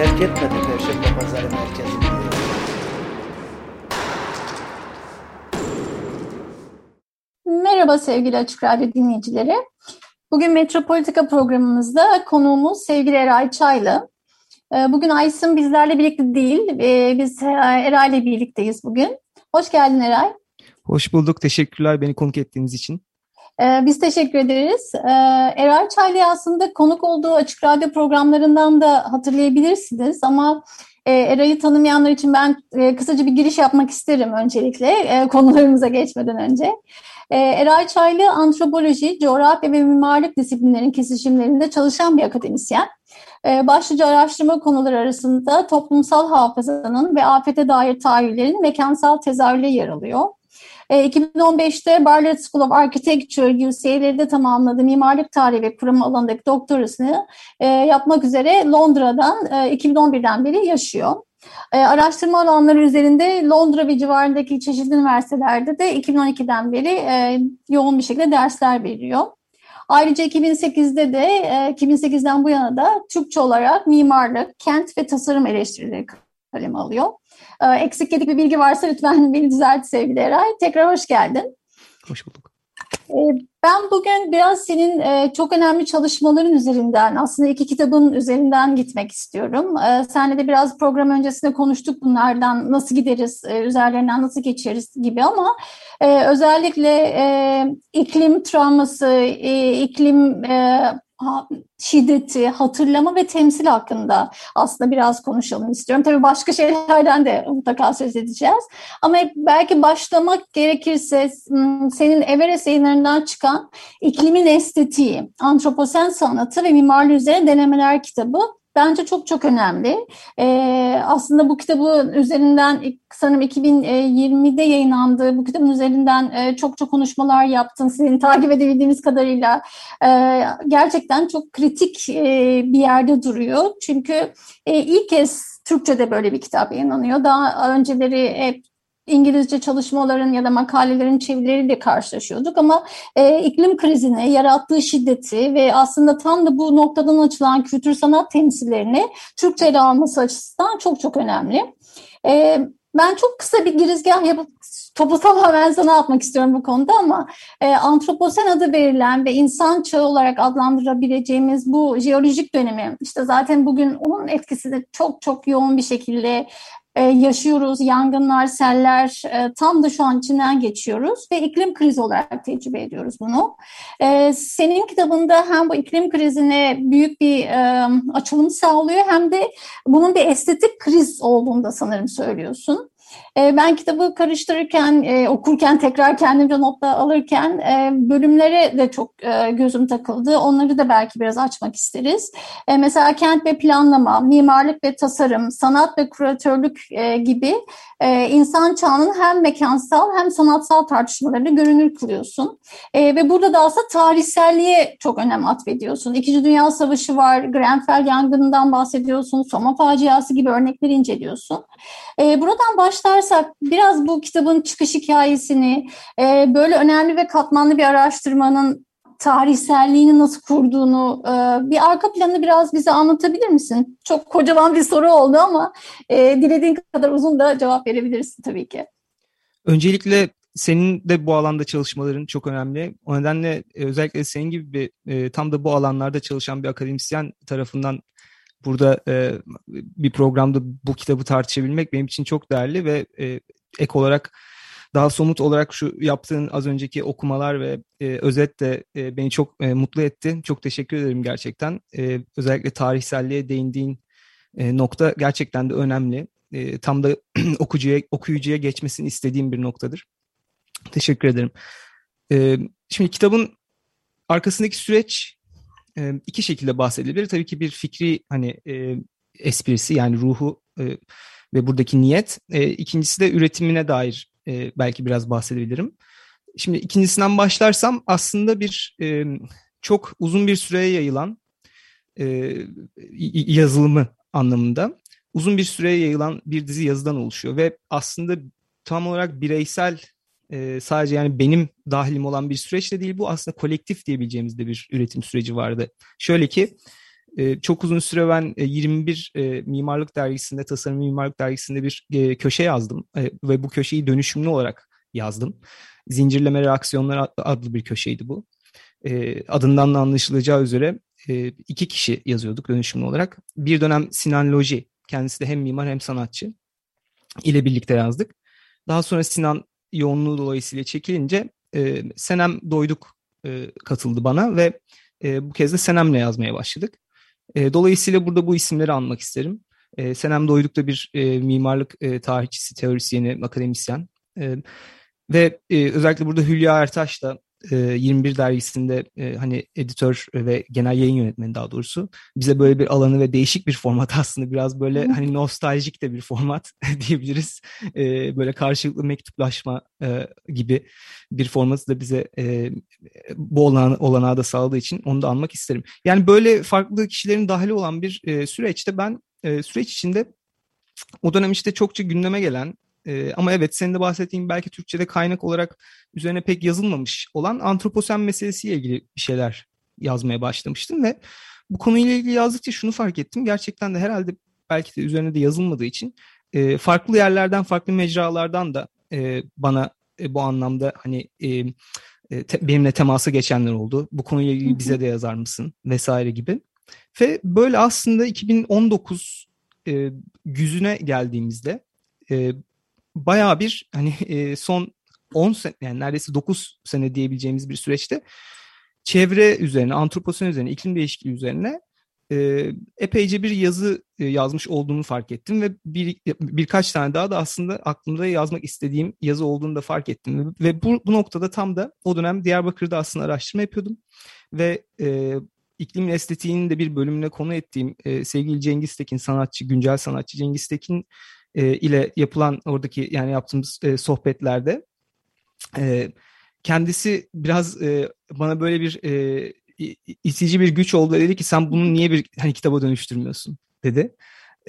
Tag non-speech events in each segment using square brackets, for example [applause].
terk etmedi Perşembe Pazarı merkezini. Merhaba sevgili Açık Radyo dinleyicileri. Bugün Metropolitika programımızda konuğumuz sevgili Eray Çaylı. Ee, Bugün Aysun bizlerle birlikte değil, ee, biz Eray ile birlikteyiz bugün. Hoş geldin Eray. Hoş bulduk. Teşekkürler beni konuk ettiğiniz için. Ee, Biz teşekkür ederiz. Ee, Eray Çaylı'yı aslında konuk olduğu Açık Radyo programlarından da hatırlayabilirsiniz ama e, Eray'ı tanımayanlar için ben e, kısaca bir giriş yapmak isterim öncelikle e, konularımıza geçmeden önce. E, Eray Çaylı antropoloji, coğrafya ve mimarlık disiplinlerinin kesişimlerinde çalışan bir akademisyen. Başlıca araştırma konuları arasında toplumsal hafızanın ve afete dair tahayyüllerin mekansal tezahürleri yer alıyor. E, 2015'te Bartlett School of Architecture UCLA'de tamamladığı mimarlık tarihi ve kurum alanındaki doktorasını e, yapmak üzere Londra'dan e, 2011'den beri yaşıyor. E, araştırma alanları üzerinde Londra ve civarındaki çeşitli üniversitelerde de 2012'den beri e, yoğun bir şekilde dersler veriyor. Ayrıca 2008'de de e, 2008'den bu yana da Türkçe olarak mimarlık, kent ve tasarım eleştirileri kaleme alıyor. E, Eksik yedik bir bilgi varsa lütfen beni düzelt sevgili Eray. Tekrar hoş geldin. Hoş bulduk. E, Ben bugün biraz senin e, çok önemli çalışmaların üzerinden, aslında iki kitabın üzerinden gitmek istiyorum. E, Seninle de biraz program öncesinde konuştuk bunlardan nasıl gideriz, e, üzerlerinden nasıl geçeriz gibi ama e, özellikle iklim travması, iklim şiddeti, hatırlama ve temsil hakkında aslında biraz konuşalım istiyorum. Tabii başka şeylerden de mutlaka söz edeceğiz. Ama belki başlamak gerekirse m, senin Everest yayınlarından çıkan İklimin Estetiği, Antroposen Sanatı ve Mimarlığı Üzerine Denemeler kitabı bence çok çok önemli. Ee, aslında bu kitabın üzerinden sanırım 2020'de yayınlandığı bu kitabın üzerinden e, çok çok konuşmalar yaptın. Sizin takip edebildiğimiz kadarıyla e, gerçekten çok kritik e, bir yerde duruyor. Çünkü e, ilk kez Türkçe'de böyle bir kitap yayınlanıyor. Daha önceleri hep İngilizce çalışmaların ya da makalelerin çevirileriyle karşılaşıyorduk ama e, iklim krizine yarattığı şiddeti ve aslında tam da bu noktadan açılan kültür sanat temsillerini Türkçe ele alması açısından çok çok önemli. E, ben çok kısa bir girizgah yapıp topu tamamen sana atmak istiyorum bu konuda ama e, antroposen adı verilen ve insan çağı olarak adlandırabileceğimiz bu jeolojik dönemi işte zaten bugün onun etkisi de çok çok yoğun bir şekilde e, yaşıyoruz. Yangınlar, seller e, tam da şu an içinden geçiyoruz ve iklim krizi olarak tecrübe ediyoruz bunu. E, senin kitabında hem bu iklim krizine büyük bir e, açılım sağlıyor hem de bunun bir estetik kriz olduğunu da sanırım söylüyorsun. E, Ben kitabı karıştırırken, e, okurken, tekrar kendimce notlar alırken e, bölümlere de çok e, gözüm takıldı. Onları da belki biraz açmak isteriz. Mesela kent ve planlama, mimarlık ve tasarım, sanat ve kuratörlük gibi insan çağının hem mekansal hem sanatsal tartışmalarını görünür kılıyorsun. Ve burada da aslında tarihselliğe çok önem atfediyorsun. İkinci Dünya Savaşı var, Grenfell yangınından bahsediyorsun, Soma faciası gibi örnekleri inceliyorsun. Buradan başlarsak biraz bu kitabın çıkış hikayesini, e, böyle önemli ve katmanlı bir araştırmanın tarihselliğini nasıl kurduğunu, e, bir arka planını biraz bize anlatabilir misin? Çok kocaman bir soru oldu ama e, dilediğin kadar uzun da cevap verebilirsin tabii ki. Öncelikle senin de bu alanda çalışmaların çok önemli. O nedenle e, özellikle senin gibi bir e, tam da bu alanlarda çalışan bir akademisyen tarafından burada e, bir programda bu kitabı tartışabilmek benim için çok değerli ve e, ek olarak daha somut olarak şu yaptığın az önceki okumalar ve e, özet de e, beni çok e, mutlu etti. Çok teşekkür ederim gerçekten. E, özellikle tarihselliğe değindiğin e, nokta gerçekten de önemli. E, tam da [clears throat] okuyucuya, okuyucuya geçmesini istediğim bir noktadır. Teşekkür ederim. E, şimdi kitabın arkasındaki süreç e, iki şekilde bahsedilebilir. Tabii ki bir fikri hani e, esprisi yani ruhu e, ve buradaki niyet. E, ikincisi de üretimine dair e, belki biraz bahsedebilirim. Şimdi ikincisinden başlarsam aslında bir e, çok uzun bir süreye yayılan e, yazılımı anlamında uzun bir süreye yayılan bir dizi yazıdan oluşuyor ve aslında tam olarak bireysel e, sadece yani benim dahilim olan bir süreç de değil bu aslında kolektif diyebileceğimiz de bir üretim süreci vardı. Şöyle ki e, çok uzun süre ben e, 21 e, mimarlık dergisinde tasarım mimarlık dergisinde bir e, köşe yazdım e, ve bu köşeyi dönüşümlü olarak yazdım. Zincirleme reaksiyonlar adlı bir köşeydi bu. E, adından da anlaşılacağı üzere e, iki kişi yazıyorduk dönüşümlü olarak. Bir dönem Sinan Loji kendisi de hem mimar hem sanatçı ile birlikte yazdık. Daha sonra Sinan yoğunluğu dolayısıyla çekilince e, Senem Doyduk e, katıldı bana ve e, bu kez de Senem'le yazmaya başladık. E, dolayısıyla burada bu isimleri anmak isterim. E, Senem Doyduk da bir e, mimarlık e, tarihçisi, teorisyeni, akademisyen. E, ve e, özellikle burada Hülya Ertaş da 21 dergisinde hani editör ve genel yayın yönetmeni daha doğrusu bize böyle bir alanı ve değişik bir format [laughs] aslında biraz böyle hani nostaljik de bir format [laughs] diyebiliriz. Böyle karşılıklı mektuplaşma gibi bir formatı da bize bu olanağı, olanağı da sağladığı için onu da anmak isterim. Yani böyle farklı kişilerin dahili olan bir süreçte ben süreç içinde o dönem işte çokça gündeme gelen e, ama evet senin de bahsettiğin belki Türkçe'de kaynak olarak üzerine pek yazılmamış olan antroposen meselesiyle ilgili bir şeyler yazmaya başlamıştım ve bu konuyla ilgili yazdıkça şunu fark ettim. Gerçekten de herhalde belki de üzerine de yazılmadığı için e, farklı yerlerden, farklı mecralardan da e, bana e, bu anlamda hani e, te, benimle temasa geçenler oldu. Bu konuyla ilgili bize de yazar mısın vesaire gibi. Ve böyle aslında 2019 e, güzüne geldiğimizde e, bayağı bir hani e, son 10 sene yani neredeyse 9 sene diyebileceğimiz bir süreçte çevre üzerine, antroposen üzerine, iklim değişikliği üzerine e, epeyce bir yazı e, yazmış olduğunu fark ettim ve bir birkaç tane daha da aslında aklımda yazmak istediğim yazı olduğunu da fark ettim ve bu, bu noktada tam da o dönem Diyarbakır'da aslında araştırma yapıyordum ve e, iklim estetiğinin de bir bölümüne konu ettiğim e, sevgili Cengiz Tekin sanatçı, güncel sanatçı Cengiz Tekin e, ile yapılan oradaki yani yaptığımız e, sohbetlerde e, kendisi biraz e, bana böyle bir e, itici bir güç oldu. Dedi ki sen bunu niye bir hani kitaba dönüştürmüyorsun dedi.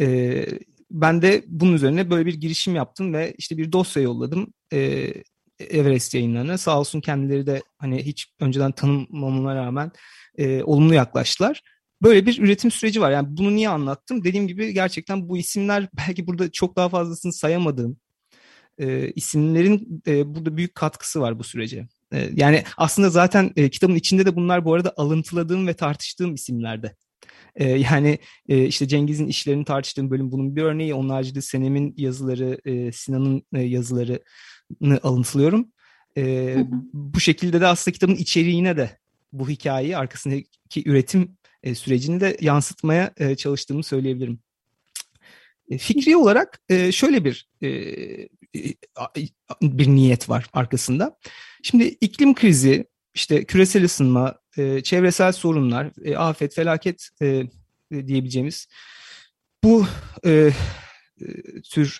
E, ben de bunun üzerine böyle bir girişim yaptım ve işte bir dosya yolladım. E, Everest yayınlarına. Sağ olsun kendileri de hani hiç önceden tanımamama rağmen e, olumlu yaklaştılar. Böyle bir üretim süreci var. Yani bunu niye anlattım? Dediğim gibi gerçekten bu isimler [laughs] belki burada çok daha fazlasını sayamadığım e, isimlerin e, burada büyük katkısı var bu sürece. E, yani aslında zaten e, kitabın içinde de bunlar bu arada alıntıladığım ve tartıştığım isimlerde. E, yani e, işte Cengiz'in işlerini tartıştığım bölüm bunun bir örneği. Onun haricinde Senem'in yazıları, e, Sinan'ın e, yazılarını alıntılıyorum. E, bu şekilde de aslında kitabın içeriğine de bu hikayeyi arkasındaki üretim e, sürecini de yansıtmaya e, çalıştığımı söyleyebilirim. E, fikri olarak e, şöyle bir bir niyet var arkasında. Şimdi iklim krizi, işte küresel ısınma, çevresel sorunlar, afet, felaket diyebileceğimiz bu tür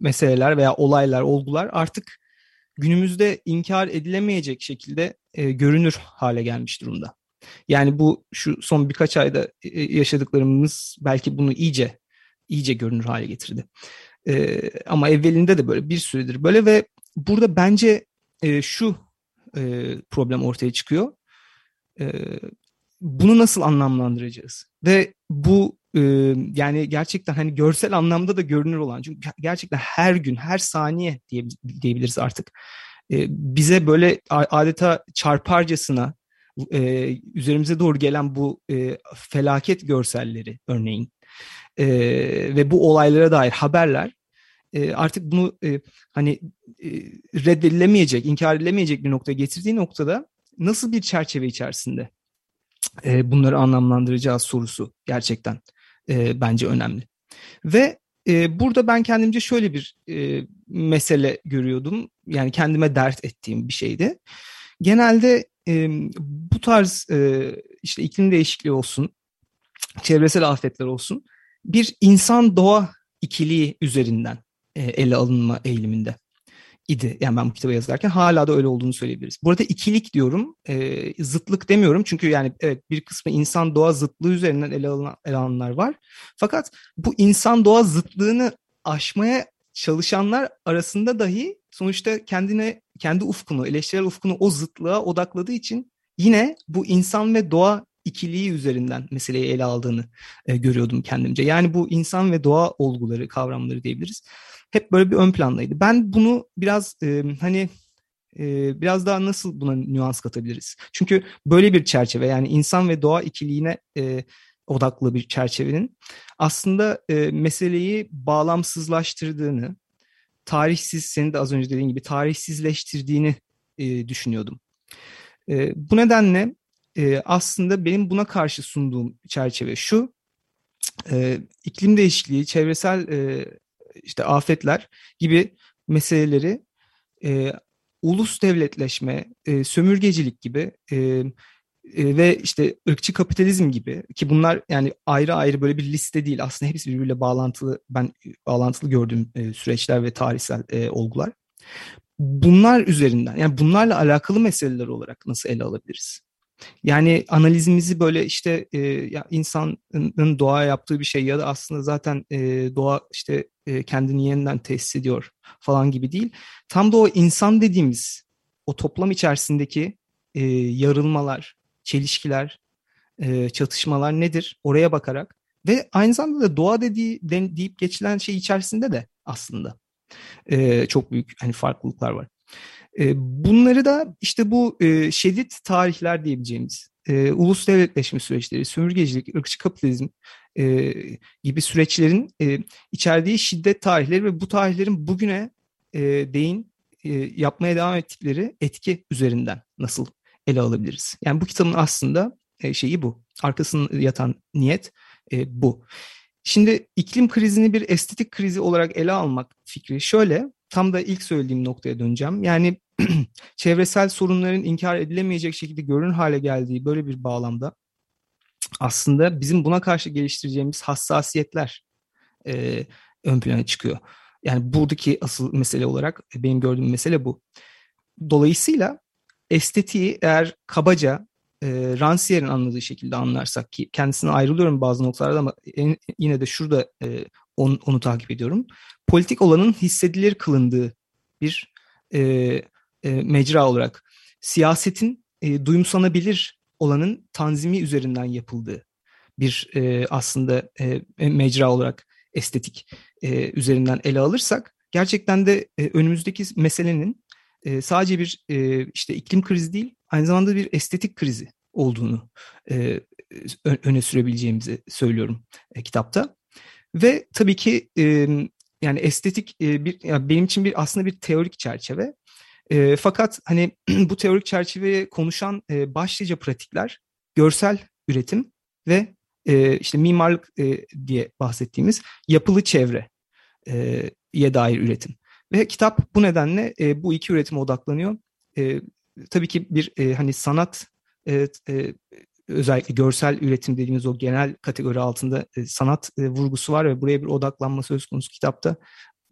meseleler veya olaylar, olgular artık günümüzde inkar edilemeyecek şekilde görünür hale gelmiş durumda. Yani bu şu son birkaç ayda e, e, yaşadıklarımız belki bunu iyice iyice görünür hale getirdi. Ee, ama evvelinde de böyle bir süredir böyle ve burada bence e, şu e, problem ortaya çıkıyor. E, bunu nasıl anlamlandıracağız? Ve bu e, yani gerçekten hani görsel anlamda da görünür olan çünkü gerçekten her gün her saniye diye, diyebiliriz artık. E, bize böyle adeta çarparcasına e, üzerimize doğru gelen bu e, felaket görselleri örneğin e, ve bu olaylara dair haberler e, artık bunu e, hani e, reddedilemeyecek, inkar edilemeyecek bir noktaya getirdiği noktada nasıl bir çerçeve içerisinde e, bunları anlamlandıracağız sorusu gerçekten e, bence önemli. Ve e, burada ben kendimce şöyle bir e, mesele görüyordum. Yani kendime dert ettiğim bir şeydi. Genelde e, bu tarz e, işte iklim değişikliği olsun, çevresel afetler olsun bir insan doğa ikiliği üzerinden e, ele alınma eğiliminde idi. Yani ben bu kitabı yazarken hala da öyle olduğunu söyleyebiliriz. Burada ikilik diyorum, e, zıtlık demiyorum. Çünkü yani evet bir kısmı insan doğa zıtlığı üzerinden ele, alınan, ele alınanlar var. Fakat bu insan doğa zıtlığını aşmaya çalışanlar arasında dahi sonuçta kendine kendi ufkunu, eleştirel ufkunu o zıtlığa odakladığı için yine bu insan ve doğa ikiliği üzerinden meseleyi ele aldığını e, görüyordum kendimce. Yani bu insan ve doğa olguları, kavramları diyebiliriz. Hep böyle bir ön plandaydı. Ben bunu biraz e, hani e, biraz daha nasıl buna nüans katabiliriz? Çünkü böyle bir çerçeve yani insan ve doğa ikiliğine e, odaklı bir çerçevenin aslında e, meseleyi bağlamsızlaştırdığını, tarihsiz, senin de az önce dediğin gibi tarihsizleştirdiğini e, düşünüyordum. E, bu nedenle e, aslında benim buna karşı sunduğum çerçeve şu, e, iklim değişikliği, çevresel e, işte afetler gibi meseleleri e, ulus devletleşme, e, sömürgecilik gibi e, ve işte ırkçı kapitalizm gibi ki bunlar yani ayrı ayrı böyle bir liste değil aslında hepsi birbiriyle bağlantılı ben bağlantılı gördüğüm e, süreçler ve tarihsel e, olgular. Bunlar üzerinden yani bunlarla alakalı meseleler olarak nasıl ele alabiliriz? Yani analizimizi böyle işte e, ya insanın doğa yaptığı bir şey ya da aslında zaten e, doğa işte e, kendini yeniden tesis ediyor falan gibi değil. Tam da o insan dediğimiz o toplam içerisindeki e, yarılmalar, çelişkiler, e, çatışmalar nedir? Oraya bakarak ve aynı zamanda da doğa dediği den, deyip geçilen şey içerisinde de aslında e, çok büyük hani farklılıklar var. E, bunları da işte bu e, şiddet tarihler diyebileceğimiz e, ulus devletleşme süreçleri, sömürgecilik, ırkçı kapitalizm e, gibi süreçlerin e, içerdiği şiddet tarihleri ve bu tarihlerin bugüne e, değin e, yapmaya devam ettikleri etki üzerinden nasıl ele alabiliriz? Yani bu kitabın aslında e, şeyi bu. Arkasında yatan niyet e, bu. Şimdi iklim krizini bir estetik krizi olarak ele almak fikri şöyle. Tam da ilk söylediğim noktaya döneceğim. Yani [clears throat] çevresel sorunların inkar edilemeyecek şekilde görünür hale geldiği böyle bir bağlamda aslında bizim buna karşı geliştireceğimiz hassasiyetler e, ön plana çıkıyor. Yani buradaki asıl mesele olarak benim gördüğüm mesele bu. Dolayısıyla estetiği eğer kabaca e, Rancière'in anladığı şekilde anlarsak ki kendisine ayrılıyorum bazı noktalarda ama en, yine de şurada e, onu, onu takip ediyorum. Politik olanın hissedilir kılındığı bir e, e, mecra olarak siyasetin e, duyumsanabilir olanın tanzimi üzerinden yapıldığı bir e, aslında e, mecra olarak estetik e, üzerinden ele alırsak gerçekten de e, önümüzdeki meselenin e, sadece bir e, işte iklim krizi değil aynı zamanda bir estetik krizi olduğunu e, öne sürebileceğimizi söylüyorum e, kitapta. Ve tabii ki e, yani estetik e, bir yani benim için bir aslında bir teorik çerçeve. E, fakat hani [clears throat] bu teorik çerçeveye konuşan e, başlıca pratikler görsel üretim ve e, işte mimarlık e, diye bahsettiğimiz yapılı çevre e, ye dair üretim. Ve kitap bu nedenle e, bu iki üretime odaklanıyor. E, tabii ki bir e, hani sanat e, e, özellikle görsel üretim dediğimiz o genel kategori altında e, sanat e, vurgusu var ve buraya bir odaklanma söz konusu kitapta.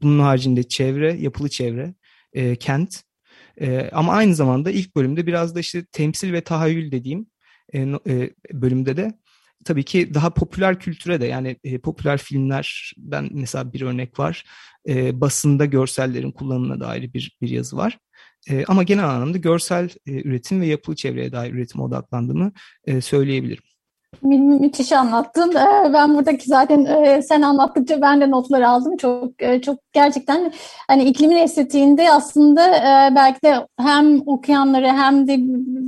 Bunun haricinde çevre, yapılı çevre, e, kent e, ama aynı zamanda ilk bölümde biraz da işte temsil ve tahayyül dediğim e, e, bölümde de tabii ki daha popüler kültüre de yani e, popüler filmlerden mesela bir örnek var. E, basında görsellerin kullanımına dair bir, bir yazı var. E, ama genel anlamda görsel e, üretim ve yapılı çevreye dair üretime odaklandığımı e, söyleyebilirim. Mü müthiş anlattın. Ee, ben buradaki zaten e, sen anlattıkça ben de notları aldım. Çok e, çok gerçekten hani iklimin estetiğinde aslında e, belki de hem okuyanları hem de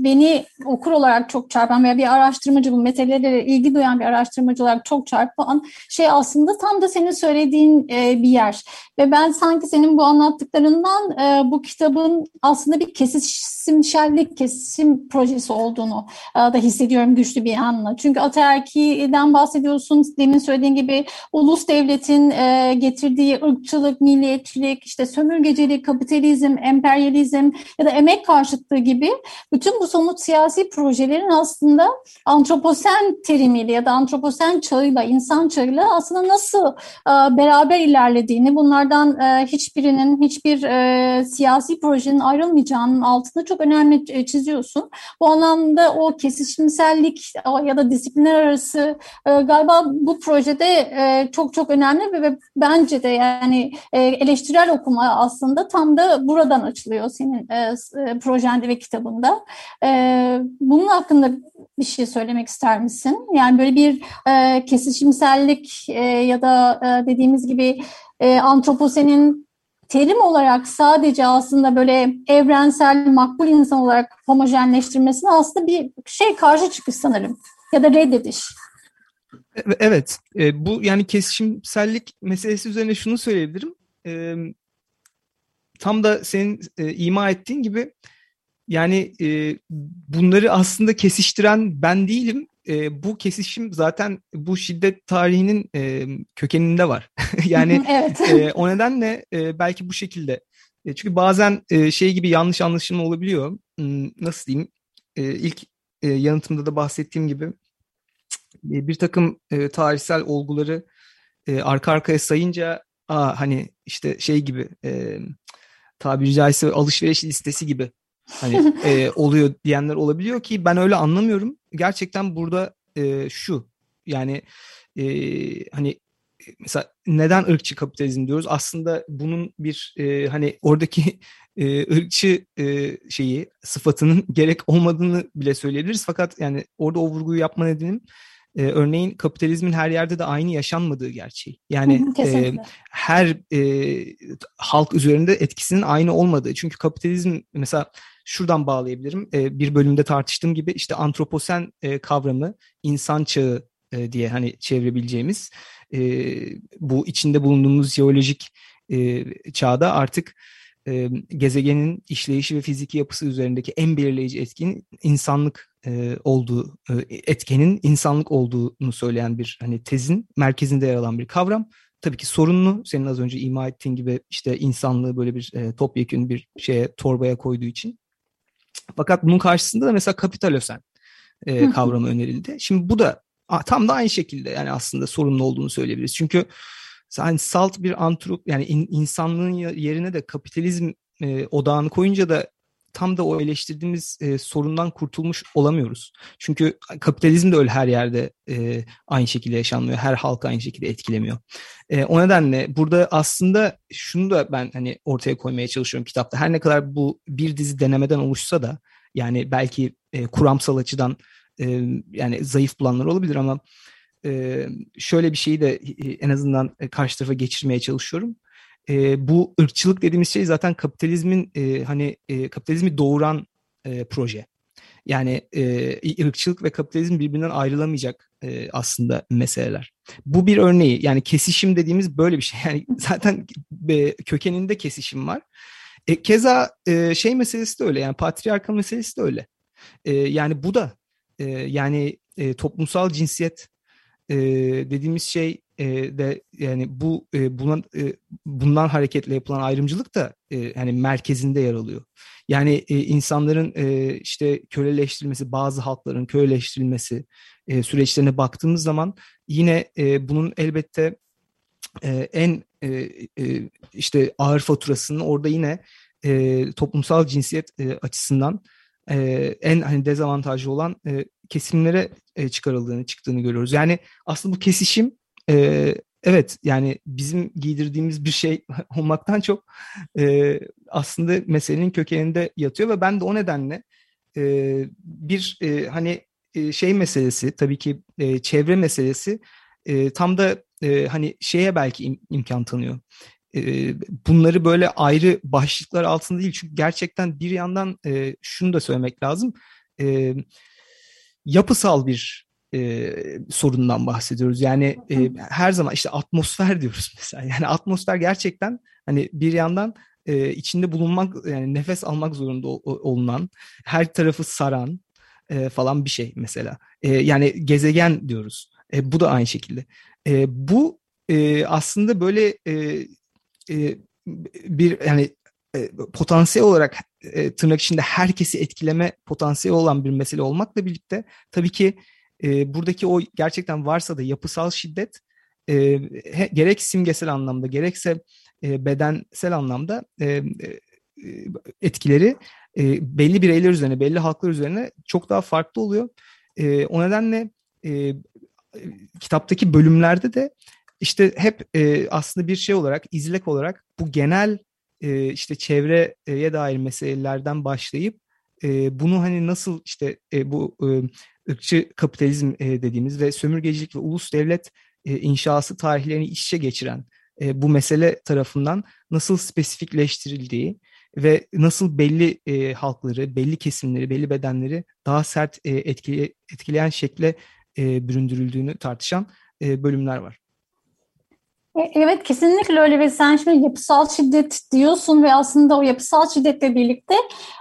beni okur olarak çok çarpan veya bir araştırmacı bu meselelere ilgi duyan bir araştırmacı olarak çok çarpan şey aslında tam da senin söylediğin bir yer. Ve ben sanki senin bu anlattıklarından bu kitabın aslında bir kesimşellik, kesim projesi olduğunu da hissediyorum güçlü bir anla. Çünkü ataerkiden bahsediyorsun. Demin söylediğin gibi ulus devletin e, getirdiği ırkçılık, milliyetçilik, işte sömürgecilik, kapitalizm, emperyalizm ya da emek karşıtlığı gibi bütün bu somut siyasi projelerin aslında antroposen terimiyle ya da antroposen çağıyla, insan çağıyla aslında nasıl e, beraber ilerlediğini, bunlardan e, hiçbirinin, hiçbir e, siyasi projenin ayrılmayacağının altında çok önemli e, çiziyorsun. Bu anlamda o kesişimsellik ya da disiplinler arası e, galiba bu projede e, çok çok önemli ve bence de yani e, eleştirel okuma aslında tam da buradan açılıyor senin e, e, projende ve kitabında. E, bunun hakkında bir şey söylemek ister misin? Yani böyle bir e, kesişimsellik e, ya da e, dediğimiz gibi e, antroposenin terim olarak sadece aslında böyle evrensel, makbul insan olarak homojenleştirmesine aslında bir şey karşı çıkış sanırım ya da reddediş. Evet, e, bu yani kesişimsellik meselesi üzerine şunu söyleyebilirim. E, tam da senin e, ima ettiğin gibi yani e, bunları aslında kesiştiren ben değilim. E, bu kesişim zaten bu şiddet tarihinin e, kökeninde var. [laughs] yani evet. e, o nedenle e, belki bu şekilde. E, çünkü bazen e, şey gibi yanlış anlaşılma olabiliyor. Hmm, nasıl diyeyim? E, ilk e, yanıtımda da bahsettiğim gibi e, bir takım e, tarihsel olguları e, arka arkaya sayınca aa, hani işte şey gibi e, tabiri caizse alışveriş listesi gibi hani e, oluyor diyenler olabiliyor ki ben öyle anlamıyorum. Gerçekten burada e, şu yani e, hani mesela neden ırkçı kapitalizm diyoruz? Aslında bunun bir e, hani oradaki e, ırkçı e, şeyi sıfatının [laughs] gerek olmadığını bile söyleyebiliriz. Fakat yani orada o vurguyu yapma nedenim e, örneğin kapitalizmin her yerde de aynı yaşanmadığı gerçeği. Yani e, her e, halk üzerinde etkisinin aynı olmadığı. Çünkü kapitalizm mesela şuradan bağlayabilirim. E, bir bölümde tartıştığım gibi işte antroposen e, kavramı insan çağı e, diye hani çevirebileceğimiz e, bu içinde bulunduğumuz jeolojik e, çağda artık e, gezegenin işleyişi ve fiziki yapısı üzerindeki en belirleyici etkinin insanlık e, olduğu, e, etkenin insanlık olduğunu söyleyen bir hani tezin merkezinde yer alan bir kavram. Tabii ki sorunlu. Senin az önce ima ettiğin gibi işte insanlığı böyle bir e, topyekun bir şeye torbaya koyduğu için. Fakat bunun karşısında da mesela kapitalösen e, kavramı önerildi. Şimdi bu da tam da aynı şekilde yani aslında sorunlu olduğunu söyleyebiliriz. Çünkü hani salt bir antrop yani in, insanlığın yerine de kapitalizm e, odağını koyunca da tam da o eleştirdiğimiz e, sorundan kurtulmuş olamıyoruz. Çünkü kapitalizm de öyle her yerde e, aynı şekilde yaşanmıyor. Her halka aynı şekilde etkilemiyor. E, o nedenle burada aslında şunu da ben hani ortaya koymaya çalışıyorum kitapta. Her ne kadar bu bir dizi denemeden oluşsa da yani belki e, kuramsal açıdan e, yani zayıf bulanlar olabilir ama e, şöyle bir şeyi de e, en azından karşı tarafa geçirmeye çalışıyorum e, bu ırkçılık dediğimiz şey zaten kapitalizmin e, hani e, kapitalizmi doğuran e, proje. Yani e, ırkçılık ve kapitalizm birbirinden ayrılamayacak e, aslında meseleler. Bu bir örneği. Yani kesişim dediğimiz böyle bir şey. [laughs] Yani zaten e, kökeninde kesişim var. E, keza e, şey meselesi de öyle. Yani patriarka meselesi de öyle. E, yani bu da e, yani e, toplumsal cinsiyet e, dediğimiz şey e, de yani bu e, buna, e, bundan hareketle yapılan ayrımcılık da e, hani merkezinde yer alıyor. Yani e, insanların e, işte köleleştirilmesi, bazı halkların köleleştirilmesi e, süreçlerine baktığımız zaman yine e, bunun elbette e, en e, e, işte ağır faturasının orada yine e, toplumsal cinsiyet e, açısından e, en hani dezavantajlı olan e, kesimlere e, çıkarıldığını, çıktığını görüyoruz. Yani aslında bu kesişim e, evet yani bizim giydirdiğimiz bir şey [laughs] olmaktan çok e, aslında meselenin kökeninde yatıyor ve ben de o nedenle e, bir e, hani e, şey meselesi tabii ki e, çevre meselesi e, tam da e, hani şeye belki im, imkan tanıyor. E, bunları böyle ayrı başlıklar altında değil çünkü gerçekten bir yandan e, şunu da söylemek lazım. E, yapısal bir e, sorundan bahsediyoruz. Yani e, her zaman işte atmosfer [laughs] diyoruz mesela. Yani atmosfer gerçekten hani bir yandan e, içinde bulunmak yani nefes almak zorunda olunan, her tarafı saran, e, falan bir şey mesela. E, yani gezegen diyoruz. E, bu da aynı şekilde. E, bu e, aslında böyle e, e, bir yani e, potansiyel olarak e, tırnak içinde herkesi etkileme potansiyeli olan bir mesele olmakla birlikte tabii ki e, buradaki o gerçekten varsa da yapısal şiddet e, he, gerek simgesel anlamda gerekse e, bedensel anlamda e, e, etkileri e, belli bireyler üzerine, belli halklar üzerine çok daha farklı oluyor. E, o nedenle e, kitaptaki bölümlerde de işte hep e, aslında bir şey olarak, izlek olarak bu genel e, işte çevreye dair meselelerden başlayıp e, bunu hani nasıl işte e, bu e, ırkçı kapitalizm e, dediğimiz ve sömürgecilik ve ulus devlet e, inşası tarihlerini iç geçiren e, bu mesele tarafından nasıl spesifikleştirildiği ve nasıl belli e, halkları, belli kesimleri, belli bedenleri daha sert e, etkileyen şekle e, büründürüldüğünü tartışan e, bölümler var. E, evet kesinlikle öyle ve sen şimdi yapısal şiddet diyorsun ve aslında o yapısal şiddetle birlikte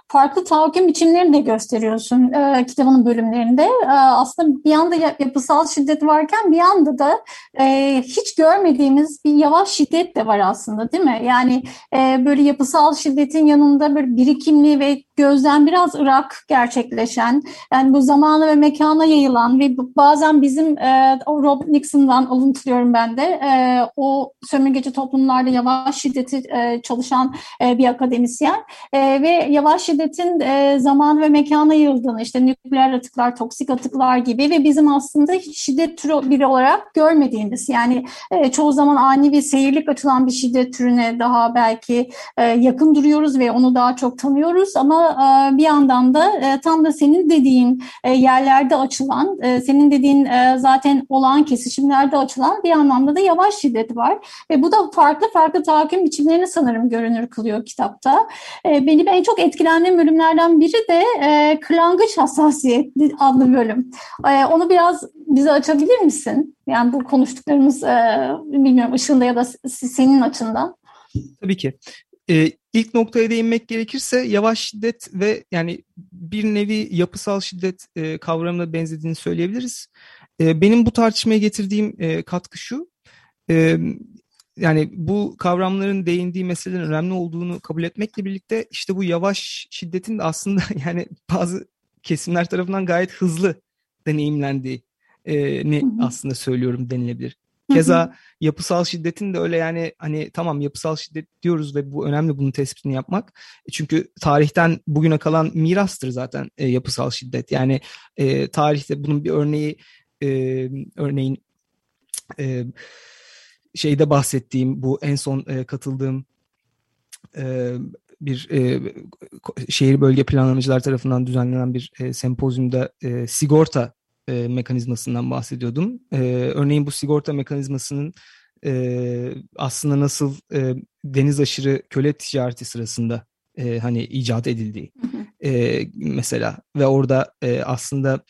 farklı tahakküm biçimlerini de gösteriyorsun e, kitabının bölümlerinde. E, aslında bir yanda yapısal şiddet varken bir yanda da e, hiç görmediğimiz bir yavaş şiddet de var aslında değil mi? Yani e, böyle yapısal şiddetin yanında böyle birikimli ve gözden biraz ırak gerçekleşen, yani bu zamana ve mekana yayılan ve bazen bizim e, Rob Nixon'dan alıntılıyorum ben de e, o sömürgeci toplumlarda yavaş şiddeti e, çalışan e, bir akademisyen e, ve yavaş şiddetin e, zaman ve mekana yayıldığını işte nükleer atıklar, toksik atıklar gibi ve bizim aslında şiddet türü biri olarak görmediğimiz yani e, çoğu zaman ani bir seyirlik açılan bir şiddet türüne daha belki e, yakın duruyoruz ve onu daha çok tanıyoruz. Ama e, bir yandan da e, tam da senin dediğin e, yerlerde açılan, senin dediğin zaten olağan kesişimlerde açılan bir anlamda da yavaş şiddet var. Ve bu da farklı farklı tahakküm biçimlerini sanırım görünür kılıyor kitapta. Benim en çok etkilendiğim bölümlerden biri de Kırlangıç Hassasiyet adlı bölüm. Onu biraz bize açabilir misin? Yani bu konuştuklarımız bilmiyorum ışığında ya da senin açından. Tabii ki. Ee, ilk noktaya değinmek gerekirse yavaş şiddet ve yani bir nevi yapısal şiddet e, kavramına benzediğini söyleyebiliriz. E, benim bu tartışmaya getirdiğim e, katkı şu, e, yani bu kavramların değindiği meselelerin önemli olduğunu kabul etmekle birlikte işte bu yavaş şiddetin de aslında [laughs] yani bazı kesimler tarafından gayet hızlı deneyimlendiği e, ni aslında söylüyorum denilebilir. Keza yapısal şiddetin de öyle yani hani tamam yapısal şiddet diyoruz ve bu önemli bunun tespitini yapmak. E, çünkü tarihten bugüne kalan mirastır zaten e, yapısal şiddet. Yani e, tarihte bunun bir örneği e, örneğin e, şeyde bahsettiğim bu en son e, katıldığım e, bir e, şehir bölge planlamacılar tarafından düzenlenen bir e, sempozyumda e, sigorta e, mekanizmasından bahsediyordum. E, örneğin bu sigorta mekanizmasının e, aslında nasıl e, deniz aşırı köle ticareti sırasında e, hani icat edildiği e, mesela ve orada e, aslında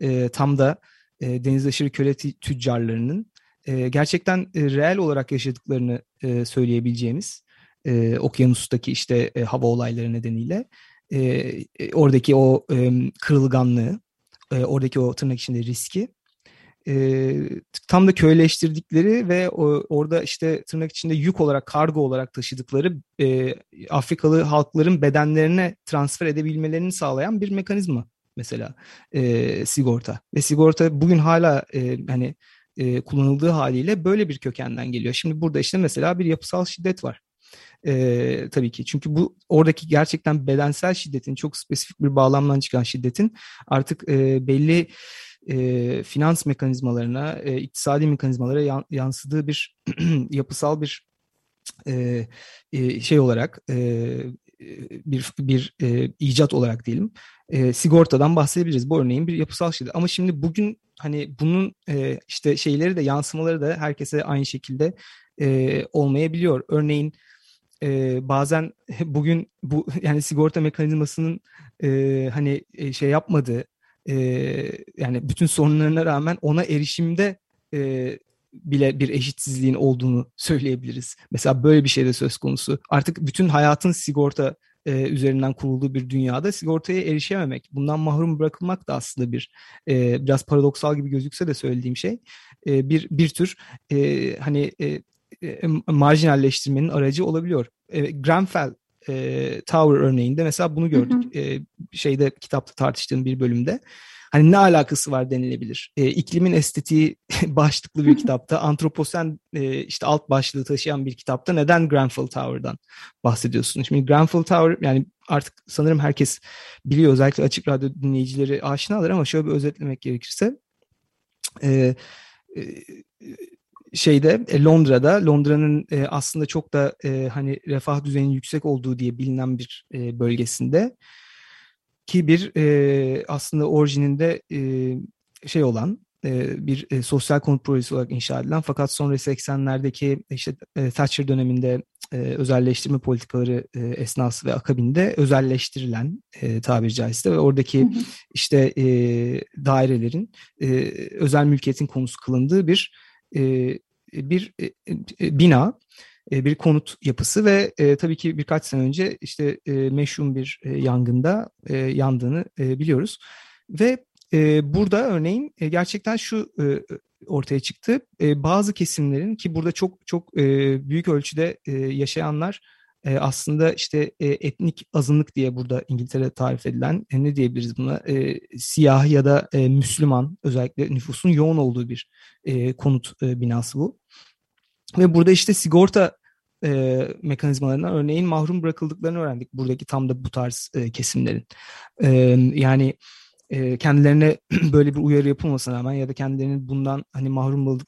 e, tam da e, deniz aşırı köle tüccarlarının e, gerçekten e, reel olarak yaşadıklarını e, söyleyebileceğimiz e, okyanustaki işte e, hava olayları nedeniyle e, e, oradaki o e, kırılganlığı e, oradaki o tırnak içinde riski e, tam da köyleştirdikleri ve o, orada işte tırnak içinde yük olarak kargo olarak taşıdıkları e, Afrikalı halkların bedenlerine transfer edebilmelerini sağlayan bir mekanizma mesela e, sigorta. Ve sigorta bugün hala e, hani e, kullanıldığı haliyle böyle bir kökenden geliyor. Şimdi burada işte mesela bir yapısal şiddet var. E, tabii ki. Çünkü bu oradaki gerçekten bedensel şiddetin çok spesifik bir bağlamdan çıkan şiddetin artık e, belli e, finans mekanizmalarına, e, iktisadi mekanizmalara yan, yansıdığı bir [clears throat] yapısal bir e, e, şey olarak e, bir bir e, icat olarak diyelim e, sigortadan bahsedebiliriz. Bu örneğin bir yapısal şiddet. Ama şimdi bugün hani bunun e, işte şeyleri de yansımaları da herkese aynı şekilde e, olmayabiliyor. Örneğin e, bazen [laughs] bugün bu [laughs] yani sigorta mekanizmasının e, hani e, şey yapmadığı e, yani bütün sorunlarına rağmen ona erişimde e, bile bir eşitsizliğin olduğunu söyleyebiliriz. Mesela böyle bir şey de söz konusu. Artık bütün hayatın sigorta e, üzerinden kurulduğu bir dünyada sigortaya erişememek, bundan mahrum bırakılmak da aslında bir e, biraz paradoksal gibi gözükse de söylediğim şey e, bir bir tür e, hani e, e, marjinalleştirmenin aracı olabiliyor. E, Grenfell e, Tower örneğinde mesela bunu gördük. Hı hı. E, şeyde kitapta tartıştığım bir bölümde. Hani ne alakası var denilebilir. E, iklimin estetiği [laughs] başlıklı bir [laughs] kitapta, antroposen e, işte alt başlığı taşıyan bir kitapta neden Grenfell Tower'dan bahsediyorsun? Şimdi Grenfell Tower yani artık sanırım herkes biliyor özellikle açık radyo dinleyicileri aşinalar ama şöyle bir özetlemek gerekirse e, e, şeyde e, Londra'da Londra'nın e, aslında çok da e, hani refah düzeyinin yüksek olduğu diye bilinen bir e, bölgesinde ki bir e, aslında orijininde e, şey olan e, bir e, sosyal konut projesi olarak inşa edilen fakat sonra 80'lerdeki işte e, Thatcher döneminde e, özelleştirme politikaları e, esnası ve akabinde özelleştirilen e, tabiri caizse ve oradaki hı hı. işte e, dairelerin e, özel mülkiyetin konusu kılındığı bir e, bir e, e, bina, e, bir konut yapısı ve e, tabii ki birkaç sene önce işte e, meşhum bir e, yangında e, yandığını e, biliyoruz. Ve e, burada örneğin e, gerçekten şu e, ortaya çıktı. E, bazı kesimlerin ki burada çok çok e, büyük ölçüde e, yaşayanlar e, aslında işte e, etnik azınlık diye burada İngiltere tarif edilen e, ne diyebiliriz buna e, siyah ya da e, Müslüman özellikle nüfusun yoğun olduğu bir e, konut e, binası bu. Ve burada işte sigorta e, mekanizmalarından örneğin mahrum bırakıldıklarını öğrendik buradaki tam da bu tarz e, kesimlerin. E, yani e, kendilerine [clears throat] böyle bir uyarı yapılmasına rağmen ya da kendilerinin bundan hani mahrum